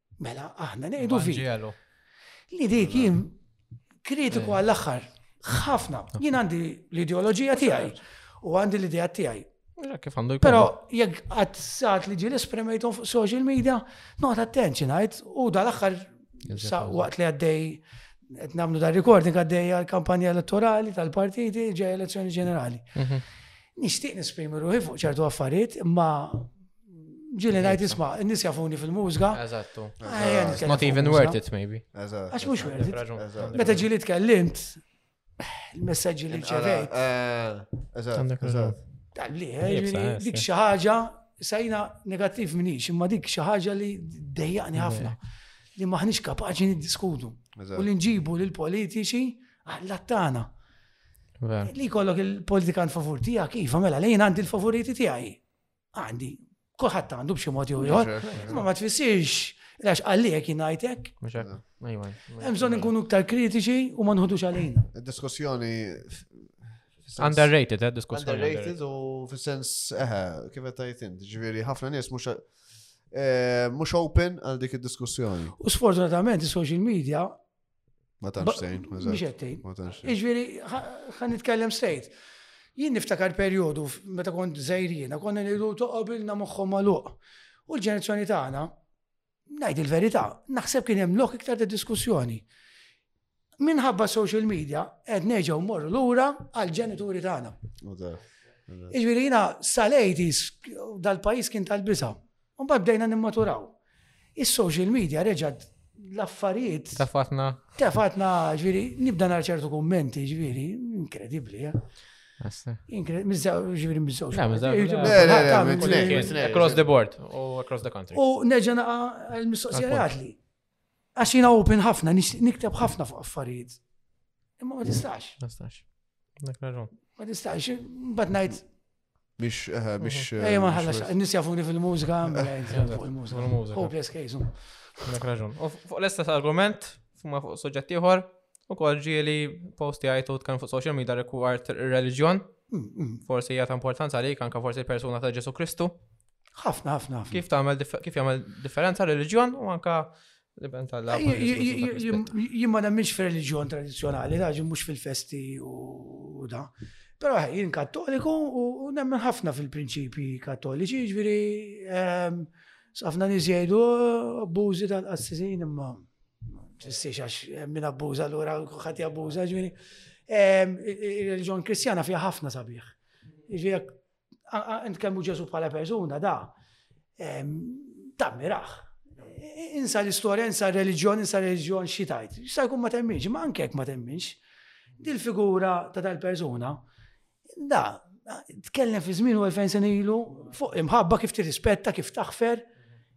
Mela, aħna nejdu fi. Li dik jien kritiku eh. għall-axħar. ħafna. Jien għandi l-ideologija tiegħi u għandi l-idea tiegħi. Kif għandu jkun. Pero jekk għad saħt li ġili spremejtum fuq social media, not attention, għajt, u dal-axħar waqt li għaddej qed nagħmlu dar recording għaddej għal-kampanja elettorali tal-partiti ġej elezzjoni ġenerali. Mhm. Nixtieq nisprimi ruħi fuq ċertu affarijiet, ma Ġili ngħid isma', n-nies jafuni fil-mużga. Eżattu. Not even worth it maybe. Għax mhux worth it. Meta ġili tkellimt, il-messaġġi li ċevejt. Eżatt. Talli, dik xi ħaġa sajna negattiv minix, imma dik xi ħaġa li dejjaqni ħafna li maħniex kapaċi niddiskutu. U li nġibu lil politiċi għall-lattana. Li kollok il-politikan favur tijak, iva mela, lejn għandi l-favoriti tijaj. Għandi, kulħadd għandu b'xi mod jew ieħor, imma ma tfissirx Għax għalliek jinajtek. Mżon nkunu ktar kritiċi u ma nħudux għalina. Diskussjoni. Underrated, eh, diskussjoni. Underrated u fil-sens, eħe, eh, kif għetajt int, ġviri, ħafna nies mux eh, mux open għal dik il-diskussjoni. U sfortunatament, il-social media Ma tantx sejn, Mhux qed tgħin. Jiġifieri ħa nitkellem straight. Jien niftakar perjodu meta kont żejriena konna ngħidu toqobilna moħħhom magħluq. U l-ġenerazzjoni tagħna ngħid il-verità, naħseb kien hemm lok iktar ta' diskussjoni. Minħabba social media qed nerġgħu mmorru lura għall-ġenituri tagħna. Iġviri jina salejti dal-pajis kien tal-bisa. U mbagħad bdejna nimmaturaw. Is-social media reġgħet l-affarijiet. Tefatna. Tefatna, ġviri, nibda nara ċertu kummenti, ġviri, inkredibbli, ja. Ġviri mizzaw. Across the board u across the country. U neġa naqa l-mistoqsija li. Għaxina open ħafna, nikteb ħafna fuq affarijiet. Imma ma tistax. Ma tistax. Ma tistax, bat najt Mix, eħe, mix. Ej, ma ħallax, nis jafuni fil-mużika, hopeless case. Dak raġun. Fuq l-istess argument, fumma fuq soġġett ieħor, u kol ġieli posti għajtu tkan fuq social media rigward il-reliġjon. Mm, mm. Forsi hija ta' importanza għalik anka forsi persuna ta' Ġesu Kristu. Ħafna, ħafna. Kif tagħmel kif jagħmel differenza reliġjon u anka Jien ma nemminx fil-reliġjon tradizzjonali, daġi mhux fil-festi u da. Però jien kattoliku u nemmen ħafna fil-prinċipi kattoliċi, ġviri, ehm, safna nizjajdu abbużi tal-qassisin imma. Tissiex għax minn abbuża l-ura ħati abbuża, ġviri. Ehm, Il-reliġjon kristjana fija ħafna sabiħ. Ġviri, nitkellmu Ġesu bħala persuna da tammiraħ. Insa l-istorja, insa r-reliġjon, insa r-reliġjon xi tajt. X'sa jkun ma temminx, ma anke ma temminx. Dil-figura ta' tal-persuna da tkellem fi żmien u għalfejn se ilu fuq imħabba kif tirrispetta, kif taħfer.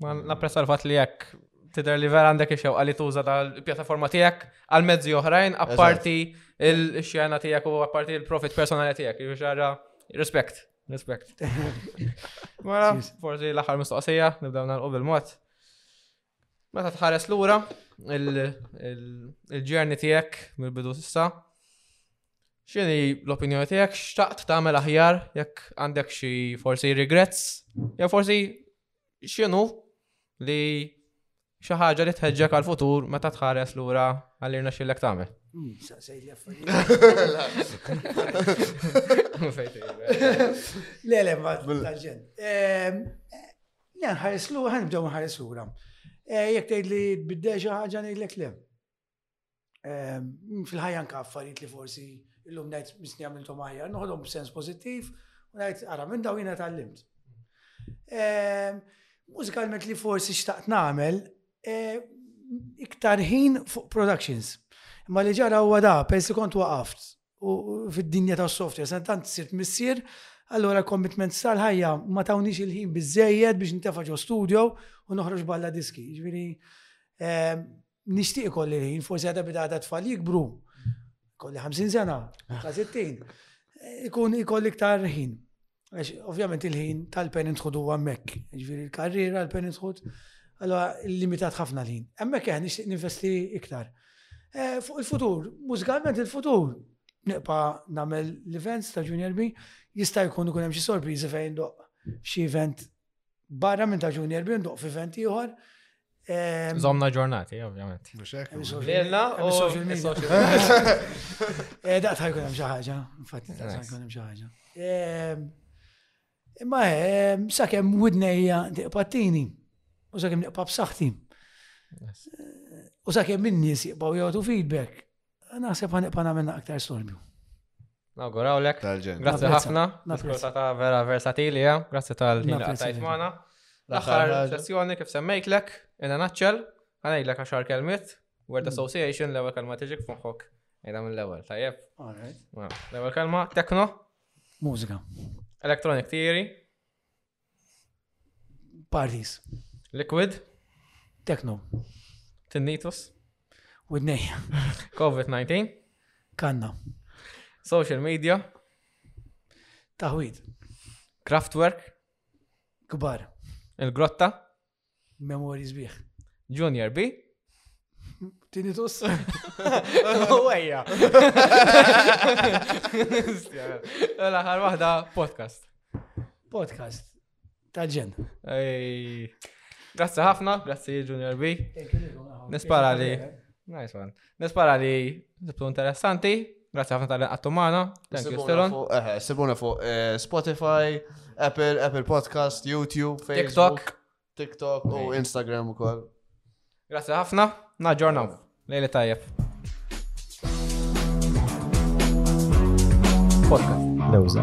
Ma mm. napprezza l-fat li jekk tider li vera għandek ixew għalli tuża tal-pjattaforma tiegħek għal mezzi oħrajn apparti il-xjena tiegħek u apparti il-profit personali tiegħek. Ġara, respect, respect. Mara, mela, forsi l-aħħar mistoqsija, nibdew nagħlqu bil-mod. Meta tħares lura il-ġerni tiegħek mill-bidu s'issa, x'inhi l-opinjoni tiegħek x'taqt tagħmel aħjar jekk għandek xi forsi regrets, jew forsi x'inhu li xi ħaġa li tħeġġek għal futur meta tħares lura għal irna xillek tagħmel. Hmm, le, le, ma tal-ġen. Ehm, nħares lura, ħanibdew nħares lura. Eh, jekk tgħid li tbiddel xi ħaġa ngħidlek le. Ehm, fil-ħajja anka affarijiet li forsi illum ngħid misni għamilthom aħjar, noħodhom b'sens pożittiv u ngħid ara minn daw jiena tgħallimt. Ehm, mużikalment li forsi xtaqt nagħmel eh, iktar ħin fuq productions. Imma li ġara huwa da, pensi kont waqaft u fid-dinja tas software, sen tant sirt missier, allora commitment tal-ħajja ma tawniex il-ħin biżejjed biex nintefa' ġo studio u noħroġ balla diski. Ġifieri ehm, Nixtieq ikolli l-ħin, forsi għadha bida għadha tfal jikbru, kolli 50 sena, ta' 60, ikun ikolli iktar ħin. Għax, ovvjament, il-ħin tal-parents ħudu għammek, ġviri l-karriera, l-parents ħud, għalwa limitat ħafna l-ħin. Għammek għan, nixtieq ninvesti iktar. Eh, fuq il-futur, mużikalment il-futur, niqpa namel l-events ta' Junior B, jista' jkun ikun hemm xi sorpriżi fejn doq xi event Barra minn ta' Junior Binduq fi vent ieħor. Zomna ġurnati, ovvjament. Lilna u social media. Eh, daqt ħajkun hemm xi ħaġa, infatti daqt ħajkun hemm xi ħaġa. Imma eh, sakemm widnejja tiqpa' tini u sakemm niqpa' b'saħħti. U sakemm min-nies jibqgħu jagħtu feedback Naħseb għan iqpa namilna aktar sorbju. Nawguraw lek. Grazie ħafna. Diskorsa ta' vera versatili, ja. Grazie tal-ħin għattajt maħna. L-axar sessjoni kif semmejt lek, in a nutshell, għanaj lek għaxar kelmiet, word mm. association, l-ewel kelma tiġik fuħok. Ejda mill-ewel, tajjeb. L-ewel kelma, tekno. Mużika. Electronic theory. Parties. Liquid. Techno. Tinnitus. Widnej. COVID-19. Kanna. Social media. Taħwid. Kraftwerk. Kbar. Il-grotta. Memori sbieħ. Junior B. Tinitus. Uwejja. L-aħħar waħda podcast. Podcast. Tal-ġen. Grazzi ħafna, grazzi Junior B. Nispara li. Nice one. Nispara li zibtu interessanti, grazzi ħafna tal għattu maħna, thank you Stilon. Eh, sibuna fuq eh, Spotify, Apple, Apple Podcast, YouTube, Facebook, TikTok u Instagram u koll. Grazzi ħafna, naġġornaw, lejli tajjeb. Podcast. Lewza.